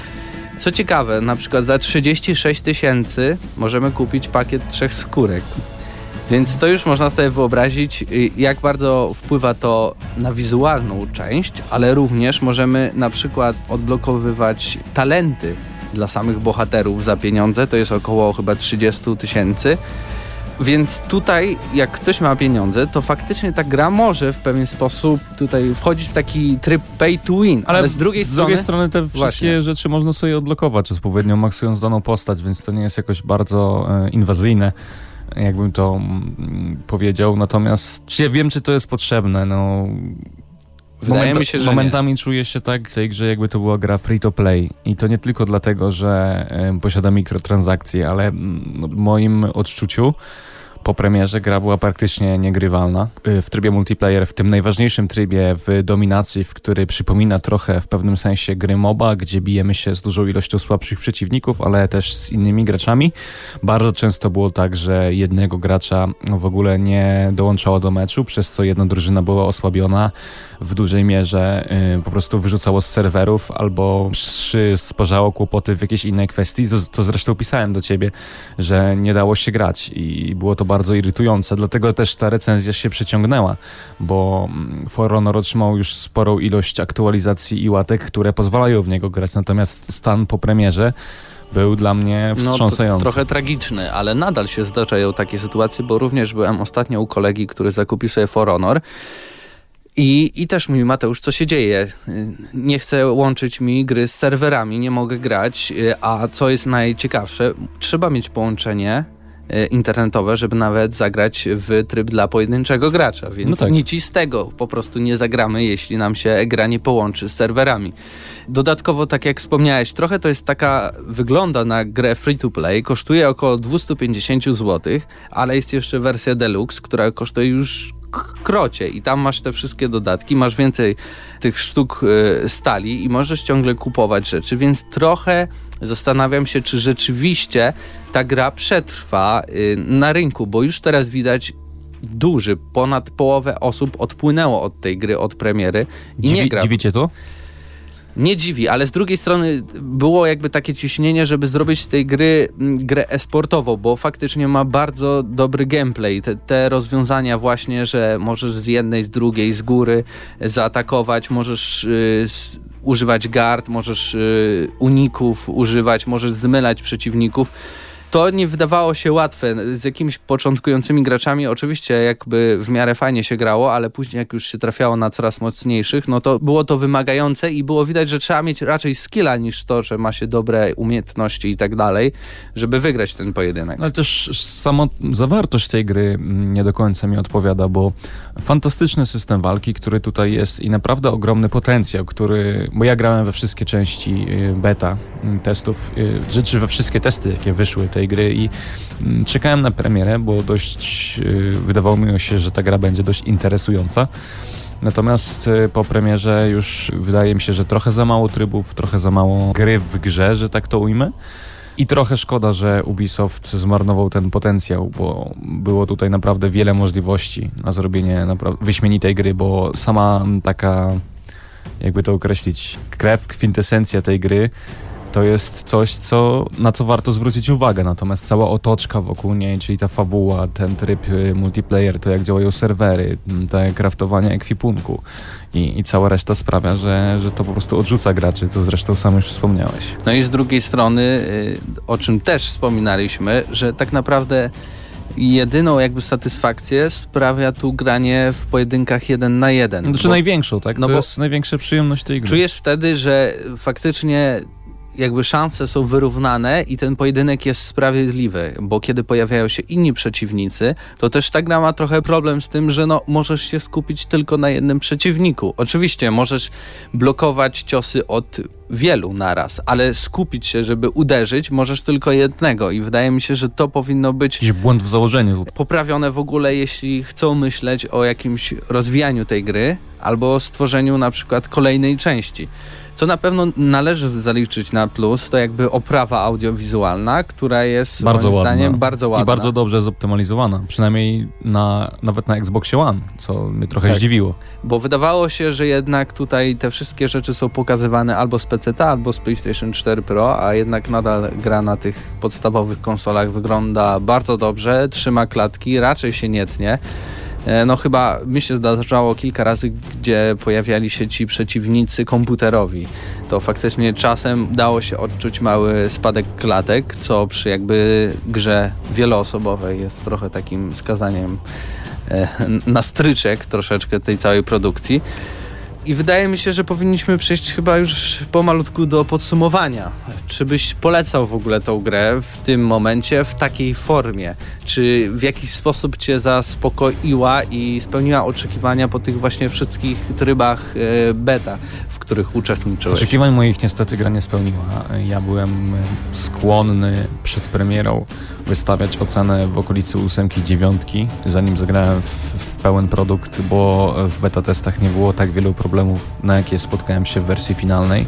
[SPEAKER 3] Co ciekawe, na przykład za 36 tysięcy możemy kupić pakiet trzech skórek. Więc to już można sobie wyobrazić, y, jak bardzo wpływa to na wizualną część, ale również możemy na przykład odblokowywać talenty dla samych bohaterów za pieniądze. To jest około chyba 30 tysięcy. Więc tutaj, jak ktoś ma pieniądze, to faktycznie ta gra może w pewien sposób tutaj wchodzić w taki tryb pay to win. Ale, z drugiej
[SPEAKER 4] z
[SPEAKER 3] strony.
[SPEAKER 4] drugiej strony te wszystkie
[SPEAKER 3] Właśnie.
[SPEAKER 4] rzeczy można sobie odblokować odpowiednio maksując daną postać, więc to nie jest jakoś bardzo e, inwazyjne, jakbym to mm, powiedział. Natomiast czy ja wiem, czy to jest potrzebne, no...
[SPEAKER 3] Wydaje mi się, że nie.
[SPEAKER 4] Momentami czuję się tak w tej grze, jakby to była gra free to play. I to nie tylko dlatego, że e, posiada mikrotransakcje, ale mm, no, w moim odczuciu po premierze gra była praktycznie niegrywalna. Y, W trybie multiplayer, w tym najważniejszym trybie w dominacji, w który przypomina trochę w pewnym sensie gry MOBA, gdzie bijemy się z dużą ilością słabszych przeciwników, ale też z innymi graczami. Bardzo często było tak, że jednego gracza w ogóle nie dołączało do meczu, przez co jedna drużyna była osłabiona w dużej mierze, y, po prostu wyrzucało z serwerów albo przysparzało kłopoty w jakiejś innej kwestii. To, to zresztą pisałem do ciebie, że nie dało się grać i było to bardzo irytujące, dlatego też ta recenzja się przeciągnęła, bo mm, For Honor otrzymał już sporą ilość aktualizacji i łatek, które pozwalają w niego grać, natomiast stan po premierze był dla mnie
[SPEAKER 3] No,
[SPEAKER 4] wstrząsający.
[SPEAKER 3] trochę tragiczny, ale nadal się zdarzają takie sytuacje, bo również byłem ostatnio u kolegi, który zakupił sobie For Honor. I, I też mówi Mateusz, co się dzieje? Nie chcę łączyć mi gry z serwerami, nie mogę grać, y, a co jest najciekawsze, trzeba mieć połączenie internetowe, żeby nawet zagrać w tryb dla pojedynczego gracza, więc
[SPEAKER 4] No tak.
[SPEAKER 3] nic z tego po prostu nie zagramy, jeśli nam się gra nie połączy z serwerami. Dodatkowo, tak jak wspomniałeś, trochę to jest taka, wygląda na grę free to play, kosztuje około 250 zł, ale jest jeszcze wersja deluxe, która kosztuje już krocie i tam masz te wszystkie dodatki, masz więcej tych sztuk e, stali i możesz ciągle kupować rzeczy, więc trochę zastanawiam się, czy rzeczywiście ta gra przetrwa y, na rynku, bo już teraz widać duży, ponad połowę osób odpłynęło od tej gry, od premiery i nie
[SPEAKER 4] Dziwi,
[SPEAKER 3] gra.
[SPEAKER 4] dziwicie to?
[SPEAKER 3] Nie dziwi, ale z drugiej strony było jakby takie ciśnienie, żeby zrobić z tej gry mm, grę esportową, bo faktycznie ma bardzo dobry gameplay. Te, te rozwiązania właśnie, że możesz z jednej, z drugiej, z góry zaatakować, możesz y, używać gard, możesz y, uników używać, możesz zmylać przeciwników. To nie wydawało się łatwe. Z jakimiś początkującymi graczami oczywiście jakby w miarę fajnie się grało, ale później jak już się trafiało na coraz mocniejszych, no to było to wymagające i było widać, że trzeba mieć raczej skilla niż to, że ma się dobre umiejętności i tak dalej, żeby wygrać ten pojedynek.
[SPEAKER 4] Ale też samo zawartość tej gry nie do końca mi odpowiada, bo fantastyczny system walki, który tutaj jest i naprawdę ogromny potencjał, który, bo ja grałem we wszystkie części y, beta mm, testów, y, czy we wszystkie testy, jakie wyszły tej gry i mm, czekałem na premierę, bo dość y, wydawało mi się, że ta gra będzie dość interesująca. Natomiast y, po premierze już wydaje mi się, że trochę za mało trybów, trochę za mało gry w grze, że tak to ujmę. I trochę szkoda, że Ubisoft zmarnował ten potencjał, bo było tutaj naprawdę wiele możliwości na zrobienie wyśmienitej gry, bo sama taka, jakby to określić, krew, kwintesencja tej gry to jest coś, co, na co warto zwrócić uwagę. Natomiast cała otoczka wokół niej, czyli ta fabuła, ten tryb y, multiplayer, to jak działają serwery, te kraftowanie ekwipunku i, i cała reszta sprawia, że, że to po prostu odrzuca graczy. To zresztą sam już wspomniałeś.
[SPEAKER 3] No i z drugiej strony, y, o czym też wspominaliśmy, że tak naprawdę jedyną jakby satysfakcję sprawia tu granie w pojedynkach jeden na jeden.
[SPEAKER 4] Znaczy
[SPEAKER 3] Bo
[SPEAKER 4] największą, tak?
[SPEAKER 3] no
[SPEAKER 4] to
[SPEAKER 3] bo-
[SPEAKER 4] jest największa przyjemność tej gry.
[SPEAKER 3] Czujesz wtedy, że faktycznie jakby szanse są wyrównane i ten pojedynek jest sprawiedliwy, bo kiedy pojawiają się inni przeciwnicy, to też ta gra ma trochę problem z tym, że no, możesz się skupić tylko na jednym przeciwniku. Oczywiście możesz blokować ciosy od wielu naraz, ale skupić się, żeby uderzyć, możesz tylko jednego i wydaje mi się, że to powinno być
[SPEAKER 4] Jakiś błąd w założeniu.
[SPEAKER 3] poprawione w ogóle, jeśli chcą myśleć o jakimś rozwijaniu tej gry albo o stworzeniu na przykład kolejnej części. Co na pewno należy zaliczyć na plus, to jakby oprawa audiowizualna, która jest
[SPEAKER 4] Bardzo
[SPEAKER 3] moim
[SPEAKER 4] ładna.
[SPEAKER 3] zdaniem bardzo ładna.
[SPEAKER 4] I bardzo dobrze zoptymalizowana. Przynajmniej na, nawet na Xboxie One, co mnie trochę
[SPEAKER 3] Tak.
[SPEAKER 4] zdziwiło.
[SPEAKER 3] Bo wydawało się, że jednak tutaj te wszystkie rzeczy są pokazywane albo z PC, albo z PlayStation 4 Pro, a jednak nadal gra na tych podstawowych konsolach wygląda bardzo dobrze, trzyma klatki, raczej się nie tnie. E, No chyba mi się zdarzało kilka razy, gdzie pojawiali się ci przeciwnicy komputerowi. To faktycznie czasem dało się odczuć mały spadek klatek, co przy jakby grze wieloosobowej jest trochę takim skazaniem e, na stryczek troszeczkę tej całej produkcji. I wydaje mi się, że powinniśmy przejść chyba już pomalutku do podsumowania. Czy byś polecał w ogóle tą grę w tym momencie, w takiej formie? Czy w jakiś sposób cię zaspokoiła i spełniła oczekiwania po tych właśnie wszystkich trybach e, beta, w których uczestniczyłeś?
[SPEAKER 4] Oczekiwań moich niestety gra nie spełniła. Ja byłem skłonny przed premierą wystawiać ocenę w okolicy ósemki, dziewiątki, zanim zagrałem w, w pełen produkt, bo w beta testach nie było tak wielu problemów, na jakie spotkałem się w wersji finalnej.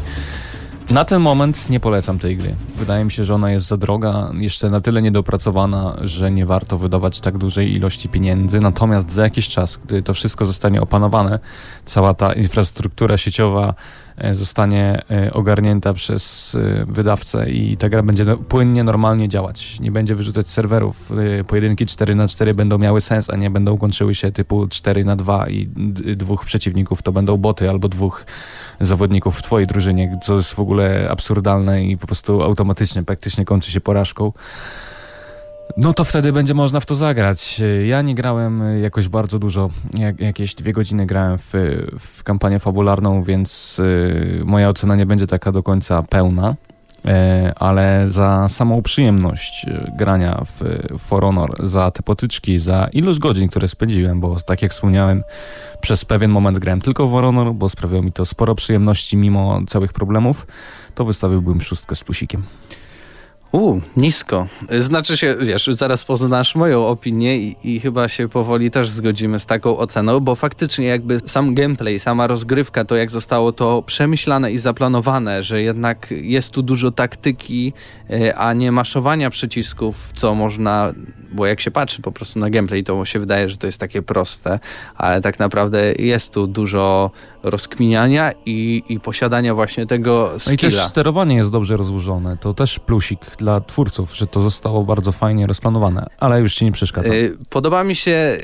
[SPEAKER 4] Na ten moment nie polecam tej gry. Wydaje mi się, że ona jest za droga, jeszcze na tyle niedopracowana, że nie warto wydawać tak dużej ilości pieniędzy. Natomiast za jakiś czas, gdy to wszystko zostanie opanowane, cała ta infrastruktura sieciowa zostanie e, ogarnięta przez e, wydawcę i ta gra będzie no- płynnie, normalnie działać. Nie będzie wyrzucać serwerów. E, Pojedynki 4 na 4 będą miały sens, a nie będą kończyły się typu 4 na 2 i dwóch przeciwników to będą boty albo dwóch zawodników w twojej drużynie, co jest w ogóle absurdalne i po prostu automatycznie praktycznie kończy się porażką. No to wtedy będzie można w to zagrać. Ja nie grałem jakoś bardzo dużo, jak, jakieś dwie godziny grałem w, w kampanię fabularną, więc y, moja ocena nie będzie taka do końca pełna. e, ale za samą przyjemność e, grania w For Honor, za te potyczki, za ilość godzin, które spędziłem, bo tak jak wspomniałem, przez pewien moment grałem tylko w For Honor, bo sprawiało mi to sporo przyjemności mimo całych problemów, to wystawiłbym szóstkę z plusikiem.
[SPEAKER 3] U, nisko. Znaczy się, wiesz, zaraz poznasz moją opinię i, i chyba się powoli też zgodzimy z taką oceną, bo faktycznie jakby sam gameplay, sama rozgrywka, to jak zostało to przemyślane i zaplanowane, że jednak jest tu dużo taktyki, e, a nie maszowania przycisków, co można, bo jak się patrzy po prostu na gameplay, to się wydaje, że to jest takie proste, ale tak naprawdę jest tu dużo rozkminiania i, i posiadania właśnie tego
[SPEAKER 4] No i też
[SPEAKER 3] skilla.
[SPEAKER 4] sterowanie jest dobrze rozłożone, to też plusik dla twórców, że to zostało bardzo fajnie rozplanowane, ale już ci nie przeszkadza.
[SPEAKER 3] Y, Podoba mi się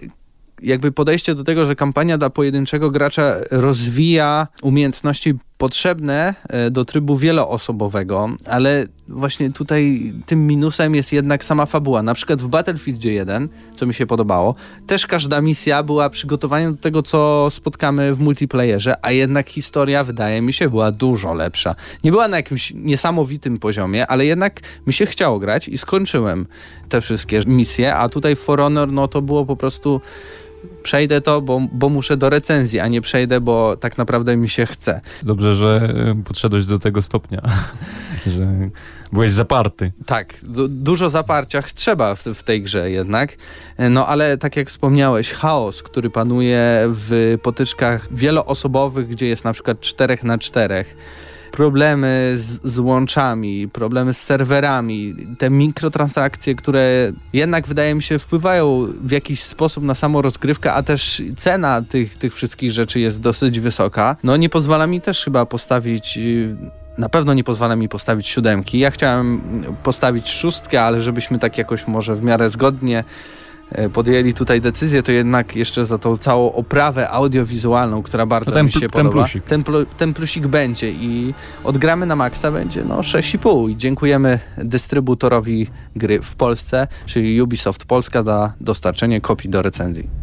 [SPEAKER 3] jakby podejście do tego, że kampania dla pojedynczego gracza rozwija umiejętności potrzebne e, do trybu wieloosobowego, ale właśnie tutaj tym minusem jest jednak sama fabuła. Na przykład w Battlefield 1, co mi się podobało, też każda misja była przygotowaniem do tego, co spotkamy w multiplayerze, a jednak historia, wydaje mi się, była dużo lepsza. Nie była na jakimś niesamowitym poziomie, ale jednak mi się chciało grać i skończyłem te wszystkie misje, a tutaj For Honor, no to było po prostu przejdę to, bo, bo muszę do recenzji, a nie przejdę, bo tak naprawdę mi się chce.
[SPEAKER 4] Dobrze, że podszedłeś do tego stopnia, że byłeś zaparty.
[SPEAKER 3] Tak, du- dużo zaparcia ch- trzeba w, w tej grze jednak. E, No ale tak jak wspomniałeś, chaos, który panuje w potyczkach wieloosobowych, gdzie jest na przykład 4 na 4 problemy z, z łączami, problemy z serwerami, te mikrotransakcje, które jednak wydaje mi się wpływają w jakiś sposób na samą rozgrywkę, a też cena tych, tych wszystkich rzeczy jest dosyć wysoka. No nie pozwala mi też chyba postawić y, na pewno nie pozwala mi postawić siódemki. Ja chciałem postawić szóstkę, ale żebyśmy tak jakoś może w miarę zgodnie podjęli tutaj decyzję, to jednak jeszcze za tą całą oprawę audiowizualną, która bardzo
[SPEAKER 4] To ten
[SPEAKER 3] mi się
[SPEAKER 4] ten
[SPEAKER 3] podoba.
[SPEAKER 4] plusik.
[SPEAKER 3] Ten, plu, ten plusik będzie i odgramy na maksa będzie no 6,5 i dziękujemy dystrybutorowi gry w Polsce, czyli Ubisoft Polska za dostarczenie kopii do recenzji.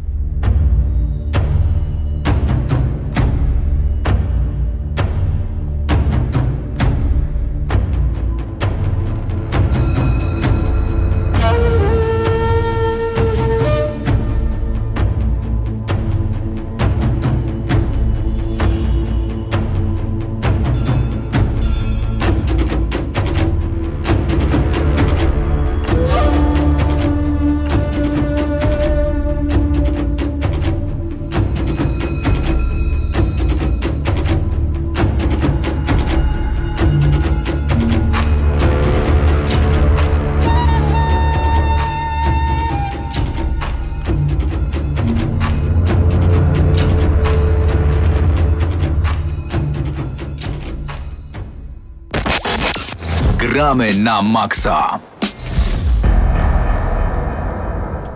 [SPEAKER 1] Na maksa.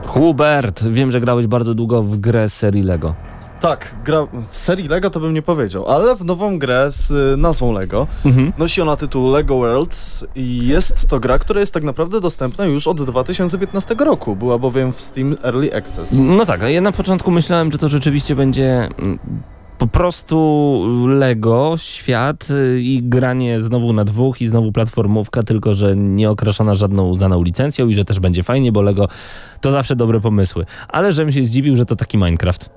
[SPEAKER 2] Hubert, wiem, że grałeś bardzo długo w grę serii Lego.
[SPEAKER 5] Tak, gra z serii Lego to bym nie powiedział, ale w nową grę z y, nazwą Lego.
[SPEAKER 2] Mhm.
[SPEAKER 5] Nosi ona tytuł Lego Worlds i jest to gra, która jest tak naprawdę dostępna już od 2015 roku. Była bowiem w Steam Early Access.
[SPEAKER 2] No tak, a ja na początku myślałem, że to rzeczywiście będzie mm, po prostu Lego, świat y, i granie znowu na dwóch i znowu platformówka, tylko że nie żadną uznaną licencją i że też będzie fajnie, bo Lego to zawsze dobre pomysły. Ale żebym się zdziwił, że to taki Minecraft.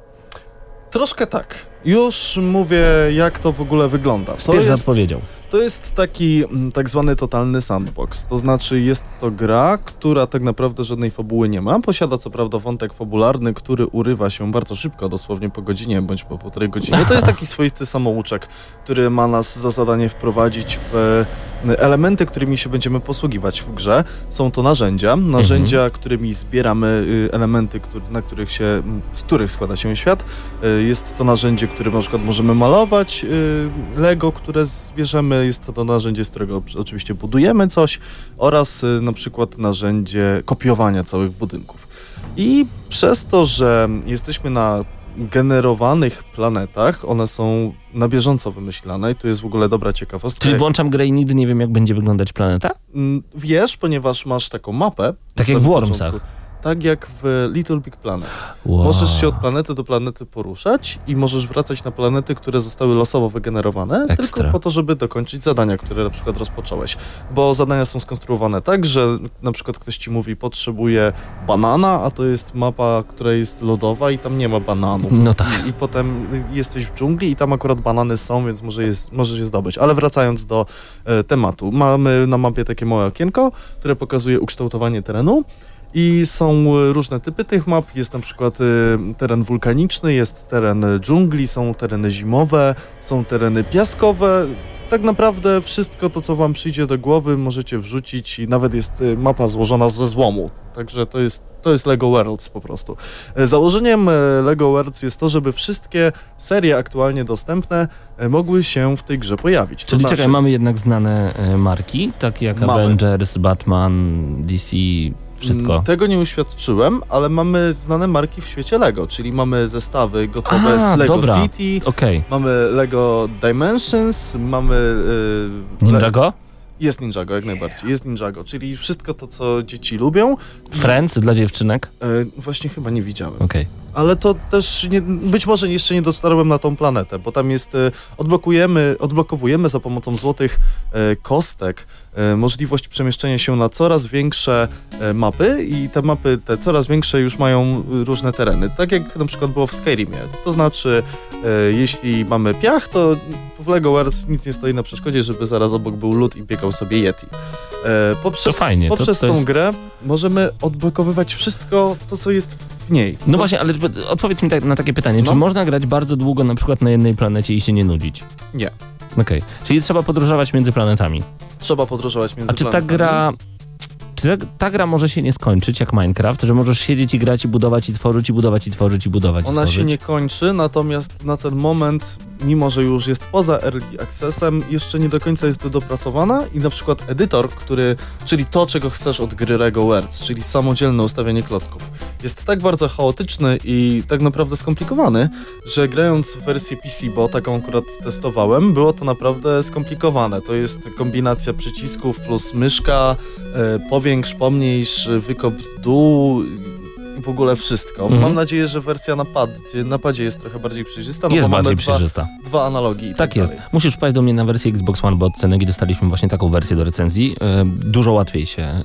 [SPEAKER 5] Troszkę tak. Już mówię, jak to w ogóle wygląda. To
[SPEAKER 2] Spiesz
[SPEAKER 5] jest,
[SPEAKER 2] odpowiedział.
[SPEAKER 5] to jest taki mm, tak zwany totalny sandbox. To znaczy jest to gra, która tak naprawdę żadnej fabuły nie ma. Posiada co prawda wątek fabularny, który urywa się bardzo szybko, dosłownie po godzinie bądź po półtorej godzinie. To jest taki swoisty samouczek, który ma nas za zadanie wprowadzić w e, elementy, którymi się będziemy posługiwać w grze. Są to narzędzia, narzędzia, którymi zbieramy y, elementy, na których się, m, z których składa się świat. Y, Jest to narzędzie, którym na przykład możemy malować y, Lego, które zbierzemy. Jest to narzędzie, z którego oczywiście budujemy coś oraz y, na przykład narzędzie kopiowania całych budynków. I przez to, że jesteśmy na generowanych planetach, one są na bieżąco wymyślane i tu jest w ogóle dobra ciekawostka.
[SPEAKER 2] Czyli włączam grę i nigdy nie wiem, jak będzie wyglądać planeta?
[SPEAKER 5] Mm, Wiesz, ponieważ masz taką mapę.
[SPEAKER 2] Tak jak w Wormsach.
[SPEAKER 5] początku. Tak jak w Little Big Planet.
[SPEAKER 2] Wow.
[SPEAKER 5] Możesz się od planety do planety poruszać i możesz wracać na planety, które zostały losowo wygenerowane,
[SPEAKER 2] Ekstra.
[SPEAKER 5] tylko po to, żeby dokończyć zadania, które na przykład rozpocząłeś. Bo zadania są skonstruowane tak, że na przykład ktoś ci mówi, potrzebuje banana, a to jest mapa, która jest lodowa i tam nie ma bananów.
[SPEAKER 2] No tak.
[SPEAKER 5] I, I potem jesteś w dżungli i tam akurat banany są, więc może jest, możesz je zdobyć. Ale wracając do e, tematu. Mamy na mapie takie małe okienko, które pokazuje ukształtowanie terenu. I są e, różne typy tych map. Jest na przykład e, teren wulkaniczny, jest teren dżungli, są tereny zimowe, są tereny piaskowe. Tak naprawdę wszystko to, co wam przyjdzie do głowy, możecie wrzucić i nawet jest e, mapa złożona ze złomu. Także to jest, to jest LEGO Worlds po prostu. Założeniem LEGO Worlds jest to, żeby wszystkie serie aktualnie dostępne mogły się w tej grze pojawić. To
[SPEAKER 2] Czyli
[SPEAKER 5] znaczy-
[SPEAKER 2] czekaj, mamy jednak znane marki, takie jak
[SPEAKER 5] Mamy.
[SPEAKER 2] Avengers, Batman, DC, wszystko.
[SPEAKER 5] Mm, Tego nie uświadczyłem, ale mamy znane marki w świecie LEGO, czyli mamy zestawy gotowe
[SPEAKER 2] A,
[SPEAKER 5] z LEGO
[SPEAKER 2] dobra.
[SPEAKER 5] City,
[SPEAKER 2] Okej.
[SPEAKER 5] mamy LEGO Dimensions, mamy... y, Le-
[SPEAKER 2] Ninjago?
[SPEAKER 5] Jest Ninjago, jak najbardziej. Jest Ninjago, czyli wszystko to, co dzieci lubią.
[SPEAKER 2] Friends dla dziewczynek?
[SPEAKER 5] E, właśnie chyba nie widziałem.
[SPEAKER 2] Okej.
[SPEAKER 5] Ale to też nie, być może jeszcze nie dotarłem na tą planetę, bo tam jest, e, odblokujemy, odblokowujemy za pomocą złotych e, kostek możliwość przemieszczenia się na coraz większe e, mapy i te mapy, te coraz większe już mają e, różne tereny, tak jak na przykład było w Skyrimie. To znaczy, e, jeśli mamy piach, to w LEGO Worlds nic nie stoi na przeszkodzie, żeby zaraz obok był lód i biegał sobie Yeti. E, poprzez
[SPEAKER 2] To fajnie, to-
[SPEAKER 5] poprzez
[SPEAKER 2] to
[SPEAKER 5] tą
[SPEAKER 2] jest-
[SPEAKER 5] grę możemy odblokowywać wszystko to, co jest w niej.
[SPEAKER 2] No
[SPEAKER 5] To-
[SPEAKER 2] właśnie, ale odpowiedz mi tak, na takie pytanie. Czy
[SPEAKER 5] No.
[SPEAKER 2] można grać bardzo długo na przykład na jednej planecie i się nie nudzić?
[SPEAKER 5] Nie.
[SPEAKER 2] Okej. Czyli trzeba podróżować między planetami.
[SPEAKER 5] Trzeba podróżować między
[SPEAKER 2] A czy ta
[SPEAKER 5] planetami.
[SPEAKER 2] gra... Czy ta, ta gra może się nie skończyć jak Minecraft, że możesz siedzieć i grać i budować i tworzyć i budować i tworzyć i budować i
[SPEAKER 5] Ona
[SPEAKER 2] tworzyć?
[SPEAKER 5] się nie kończy, natomiast na ten moment, mimo że już jest poza early accessem, jeszcze nie do końca jest dopracowana i na przykład edytor, który, czyli to, czego chcesz od gry Lego Worlds, czyli samodzielne ustawianie klocków, jest tak bardzo chaotyczny i tak naprawdę skomplikowany, że grając w wersję PC, bo taką akurat testowałem, było to naprawdę skomplikowane. To jest kombinacja przycisków plus myszka, e, powiększ, pomniejsz, wykop dół i w ogóle wszystko.
[SPEAKER 2] Mhm.
[SPEAKER 5] Mam nadzieję, że wersja na padzie, na padzie jest trochę bardziej przejrzysta, no
[SPEAKER 2] Jest bardziej
[SPEAKER 5] dwa,
[SPEAKER 2] przejrzysta.
[SPEAKER 5] dwa analogi i tak,
[SPEAKER 2] Tak jest.
[SPEAKER 5] dalej.
[SPEAKER 2] Musisz wpaść do mnie na wersję Xbox One, bo od Cenegi dostaliśmy właśnie taką wersję do recenzji. E, Dużo łatwiej się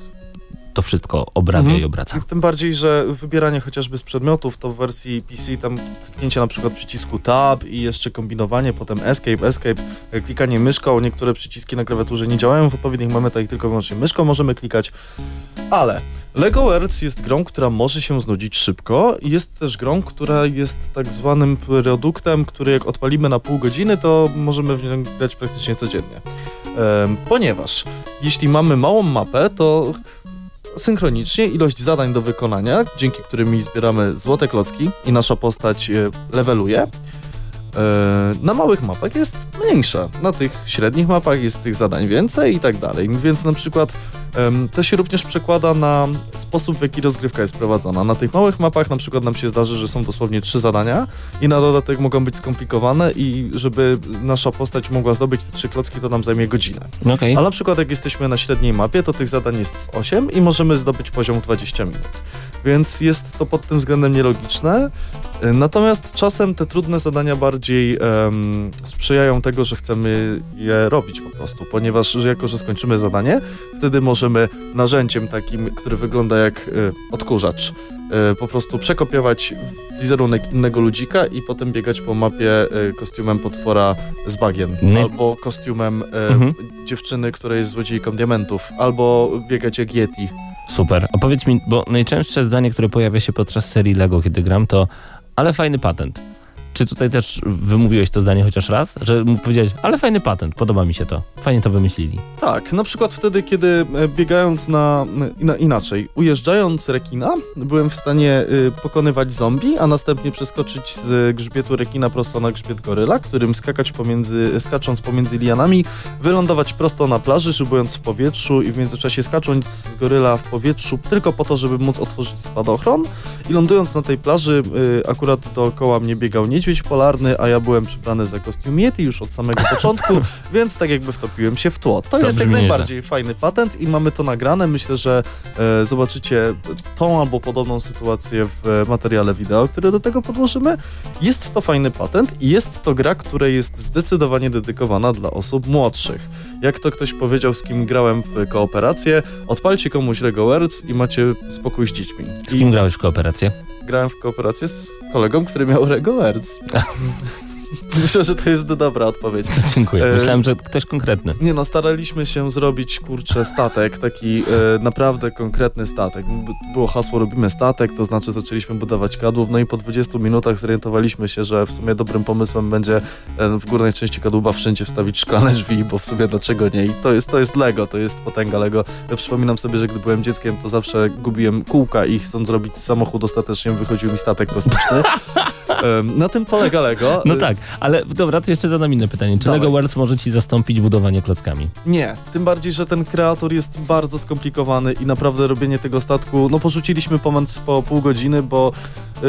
[SPEAKER 2] to wszystko obrabia
[SPEAKER 5] Mhm.
[SPEAKER 2] i obraca.
[SPEAKER 5] Tym bardziej, że wybieranie chociażby z przedmiotów, to w wersji PC tam kliknięcie na przykład przycisku Tab i jeszcze kombinowanie, potem Escape, Escape, e, klikanie myszką, niektóre przyciski na klawiaturze nie działają w odpowiednich momentach i tylko wyłącznie myszką możemy klikać, ale LEGO Worlds jest grą, która może się znudzić szybko i jest też grą, która jest tak zwanym produktem, który jak odpalimy na pół godziny, to możemy w nią grać praktycznie codziennie. Em, ponieważ jeśli mamy małą mapę, to synchronicznie ilość zadań do wykonania, dzięki którymi zbieramy złote klocki i nasza postać e, leveluje, e, na małych mapach jest mniejsza. Na tych średnich mapach jest tych zadań więcej i tak dalej. Więc na przykład to się również przekłada na sposób, w jaki rozgrywka jest prowadzona. Na tych małych mapach na przykład nam się zdarzy, że są dosłownie trzy zadania i na dodatek mogą być skomplikowane i żeby nasza postać mogła zdobyć te trzy klocki, to nam zajmie godzinę.
[SPEAKER 2] Okej.
[SPEAKER 5] Ale na przykład jak jesteśmy na średniej mapie, to tych zadań jest z 8 i możemy zdobyć poziom w 20 minut. Więc jest to pod tym względem nielogiczne. Natomiast czasem te trudne zadania bardziej em, sprzyjają tego, że chcemy je robić po prostu, ponieważ jako, że skończymy zadanie, wtedy możemy narzędziem takim, który wygląda jak y, odkurzacz, y, po prostu przekopiować wizerunek innego ludzika i potem biegać po mapie y, kostiumem potwora z bagien,
[SPEAKER 2] Nie-
[SPEAKER 5] albo kostiumem
[SPEAKER 2] Mhm.
[SPEAKER 5] dziewczyny, która jest złodziejką diamentów, albo biegać jak Yeti.
[SPEAKER 2] Super. A powiedz mi, bo najczęstsze zdanie, które pojawia się podczas serii Lego, kiedy gram, to ale fajny patent. Czy tutaj też wymówiłeś to zdanie chociaż raz? Że powiedziałeś, ale fajny patent, podoba mi się to. Fajnie to wymyślili.
[SPEAKER 5] Tak, na przykład wtedy, kiedy e, biegając na, na inaczej, ujeżdżając rekina, byłem w stanie y, pokonywać zombie, a następnie przeskoczyć z grzbietu rekina prosto na grzbiet goryla, którym skakać pomiędzy, skacząc pomiędzy lianami, wylądować prosto na plaży, szybując w powietrzu i w międzyczasie skacząc z goryla w powietrzu tylko po to, żeby móc otworzyć spadochron I lądując na tej plaży, y, akurat dookoła mnie biegał niedźwiedź polarny, a ja byłem przybrany za kostium Yeti już od samego początku, więc tak jakby wtopiłem się w tło. To,
[SPEAKER 2] To
[SPEAKER 5] jest jak najbardziej fajny patent i mamy to nagrane. Myślę, że e, zobaczycie tą albo podobną sytuację w materiale wideo, który do tego podłożymy. Jest to fajny patent i jest to gra, która jest zdecydowanie dedykowana dla osób młodszych. Jak to ktoś powiedział, z kim grałem w kooperację, odpalcie komuś Lego Worlds i macie spokój z dziećmi.
[SPEAKER 2] Z kim grałeś w kooperację?
[SPEAKER 5] Grałem w kooperację z kolegą, który miał Lego. Myślę, że to jest dobra odpowiedź.
[SPEAKER 2] Dziękuję.
[SPEAKER 5] E,
[SPEAKER 2] Myślałem, że ktoś konkretny.
[SPEAKER 5] Nie no, staraliśmy się zrobić, kurczę, statek, taki e, naprawdę konkretny statek. Było hasło robimy statek, to znaczy zaczęliśmy budować kadłub, no i po 20 minutach zorientowaliśmy się, że w sumie dobrym pomysłem będzie e, w górnej części kadłuba wszędzie wstawić szklane drzwi, bo w sumie dlaczego nie? I to jest, to jest Lego, to jest potęga Lego. Ja przypominam sobie, że gdy byłem dzieckiem, to zawsze gubiłem kółka i chcąc zrobić samochód ostatecznie wychodził mi statek kosmiczny. Na tym polega Lego.
[SPEAKER 2] No tak, ale dobra, to jeszcze zadam inne pytanie. Czy
[SPEAKER 5] Dawaj.
[SPEAKER 2] Lego Worlds może ci zastąpić budowanie klockami?
[SPEAKER 5] Nie, tym bardziej, że ten kreator jest bardzo skomplikowany i naprawdę robienie tego statku, no porzuciliśmy pomysł po pół godziny, bo yy,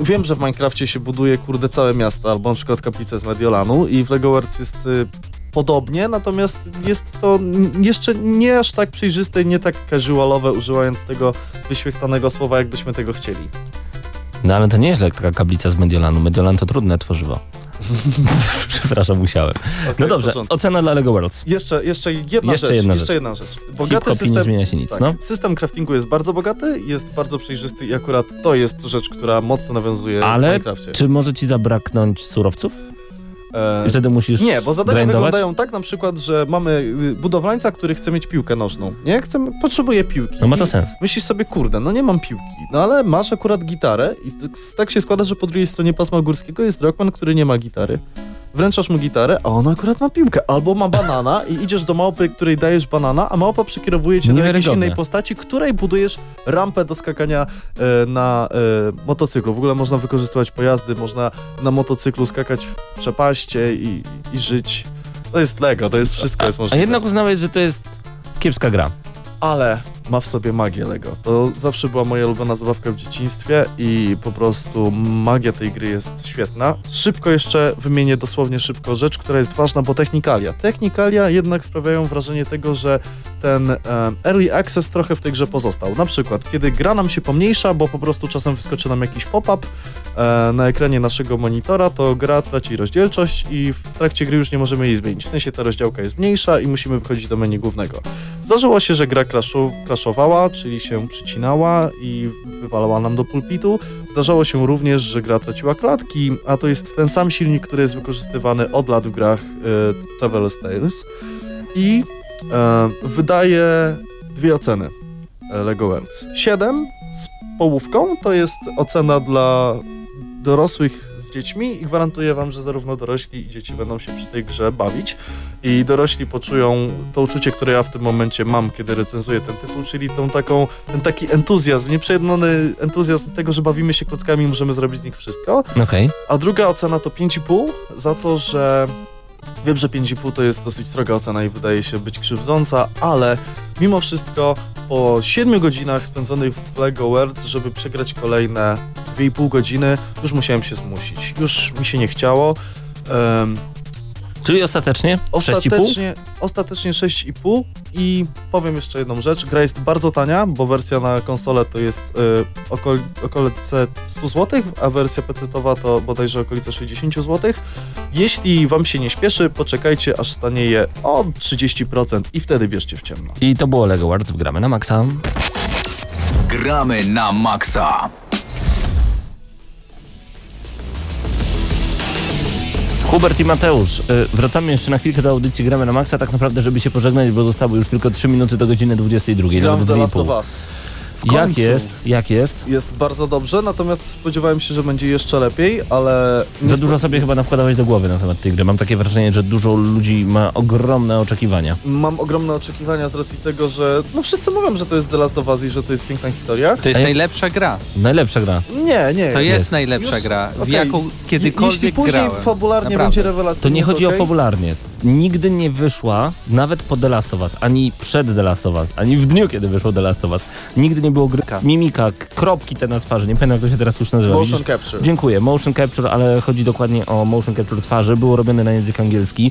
[SPEAKER 5] wiem, że w Minecrafcie się buduje kurde całe miasta, albo na przykład kaplicę z Mediolanu i w LEGO Worlds jest y, podobnie, natomiast jest to jeszcze nie aż tak przejrzyste i nie tak casualowe, używając tego wyświechtanego słowa, jakbyśmy tego chcieli.
[SPEAKER 2] No ale to nieźle taka kablica z Mediolanu. Mediolan to trudne tworzywo. Przepraszam, musiałem.
[SPEAKER 5] Okej,
[SPEAKER 2] No
[SPEAKER 5] w
[SPEAKER 2] dobrze, ocena dla Lego Worlds.
[SPEAKER 5] Jeszcze, jeszcze jedna
[SPEAKER 2] Jeszcze
[SPEAKER 5] rzecz.
[SPEAKER 2] jedna
[SPEAKER 5] jeszcze
[SPEAKER 2] rzecz.
[SPEAKER 5] jedna rzecz. Bogaty
[SPEAKER 2] i nie zmienia się nic,
[SPEAKER 5] tak,
[SPEAKER 2] no.
[SPEAKER 5] System craftingu jest bardzo bogaty, jest bardzo przejrzysty i akurat to jest rzecz, która mocno nawiązuje w
[SPEAKER 2] Ale
[SPEAKER 5] Minecrafcie.
[SPEAKER 2] czy może ci zabraknąć surowców?
[SPEAKER 5] E,
[SPEAKER 2] I wtedy musisz
[SPEAKER 5] nie, bo zadania
[SPEAKER 2] grindować?
[SPEAKER 5] wyglądają tak na przykład, że mamy y, budowlańca, który chce mieć piłkę nożną. Nie? Chce, potrzebuje piłki.
[SPEAKER 2] No ma to sens.
[SPEAKER 5] Myślisz sobie, kurde, no nie mam piłki. No ale masz akurat gitarę i tak- tak się składa, że po drugiej stronie pasma górskiego jest Rockman, który nie ma gitary. Wręczasz mu gitarę, a on akurat ma piłkę. Albo ma banana i idziesz do małpy, której dajesz banana, a małpa przekierowuje cię do jakiejś innej postaci, której budujesz rampę do skakania e, na e, motocyklu. W ogóle można wykorzystywać pojazdy, można na motocyklu skakać w przepaście i, i żyć. To jest Lego, to jest wszystko jest
[SPEAKER 2] A
[SPEAKER 5] możliwe.
[SPEAKER 2] jednak uznałeś, że to jest kiepska gra.
[SPEAKER 5] Ale ma w sobie magię Lego. To zawsze była moja ulubiona zabawka w dzieciństwie i po prostu magia tej gry jest świetna. Szybko jeszcze wymienię dosłownie szybko rzecz, która jest ważna, bo technikalia. Technikalia jednak sprawiają wrażenie tego, że ten e, early access trochę w tej grze pozostał. Na przykład, kiedy gra nam się pomniejsza, bo po prostu czasem wyskoczy nam jakiś pop-up e, na ekranie naszego monitora, to gra traci rozdzielczość i w trakcie gry już nie możemy jej zmienić. W sensie ta rozdziałka jest mniejsza i musimy wychodzić do menu głównego. Zdarzyło się, że gra crashu, crashowała, czyli się przycinała i wywalała nam do pulpitu. Zdarzało się również, że gra traciła klatki, a to jest ten sam silnik, który jest wykorzystywany od lat w grach e, Traveler's Tales. I e, wydaje dwie oceny e, LEGO Worlds. 7 z połówką to jest ocena dla dorosłych dziećmi i gwarantuję wam, że zarówno dorośli i dzieci będą się przy tej grze bawić i dorośli poczują to uczucie, które ja w tym momencie mam, kiedy recenzuję ten tytuł, czyli tą taką, ten taki entuzjazm, nieprzejednany entuzjazm tego, że bawimy się klockami i możemy zrobić z nich wszystko.
[SPEAKER 2] Okej.
[SPEAKER 5] A druga ocena to 5,5 za to, że wiem, że 5,5 to jest dosyć sroga ocena i wydaje się być krzywdząca, ale mimo wszystko po 7 godzinach spędzonych w LEGO Worlds, żeby przegrać kolejne 2,5 godziny, już musiałem się zmusić. Już mi się nie chciało. Em,
[SPEAKER 2] Czyli ostatecznie 6,5?
[SPEAKER 5] Ostatecznie, ostatecznie 6,5 i powiem jeszcze jedną rzecz. Gra jest bardzo tania, bo wersja na konsolę to jest y, okol, okolice 100 zł, a wersja PC-towa to bodajże okolice 60 zł. Jeśli wam się nie śpieszy, poczekajcie aż stanieje o 30% i wtedy bierzcie w ciemno.
[SPEAKER 2] I to było Lego Worlds w Gramy na Maxa.
[SPEAKER 1] Gramy na maksa.
[SPEAKER 2] Hubert i Mateusz, y, wracamy jeszcze na chwilkę do audycji Gramy na Maxa, tak naprawdę, żeby się pożegnać, bo zostały już tylko 3 minuty do godziny 22,
[SPEAKER 5] Gram
[SPEAKER 2] nawet
[SPEAKER 5] w The Last of
[SPEAKER 2] 2,5.
[SPEAKER 5] Us. W
[SPEAKER 2] Jak
[SPEAKER 5] końcu.
[SPEAKER 2] jest? Jak jest?
[SPEAKER 5] Jest bardzo dobrze, natomiast spodziewałem się, że będzie jeszcze lepiej, ale...
[SPEAKER 2] Za dużo sobie chyba nawkładałeś do głowy na temat tej gry. Mam takie wrażenie, że dużo ludzi ma ogromne oczekiwania.
[SPEAKER 5] Mam ogromne oczekiwania z racji tego, że no wszyscy mówią, że to jest The Last of Us i że to jest piękna historia.
[SPEAKER 3] To jest
[SPEAKER 2] Ej.
[SPEAKER 3] najlepsza gra.
[SPEAKER 2] Najlepsza gra.
[SPEAKER 5] Nie, nie.
[SPEAKER 3] To jest,
[SPEAKER 2] jest.
[SPEAKER 3] najlepsza
[SPEAKER 5] Już-
[SPEAKER 3] gra, w
[SPEAKER 5] okej.
[SPEAKER 3] jaką kiedykolwiek
[SPEAKER 5] Jeśli później
[SPEAKER 3] grałem.
[SPEAKER 5] fabularnie
[SPEAKER 3] Naprawdę.
[SPEAKER 5] będzie rewelacyjnie,
[SPEAKER 2] To nie chodzi o
[SPEAKER 5] okej.
[SPEAKER 2] fabularnie. nigdy nie wyszła, nawet po The Last of Us, ani przed The Last of Us, ani w dniu, kiedy wyszło The Last of Us. Nigdy nie było gry. Mimika, kropki te na twarzy, nie pamiętam jak to się teraz już nazywa.
[SPEAKER 6] Motion
[SPEAKER 2] Widzisz?
[SPEAKER 6] capture.
[SPEAKER 2] Dziękuję. Motion capture, ale chodzi dokładnie o motion capture twarzy. Było robione na język angielski.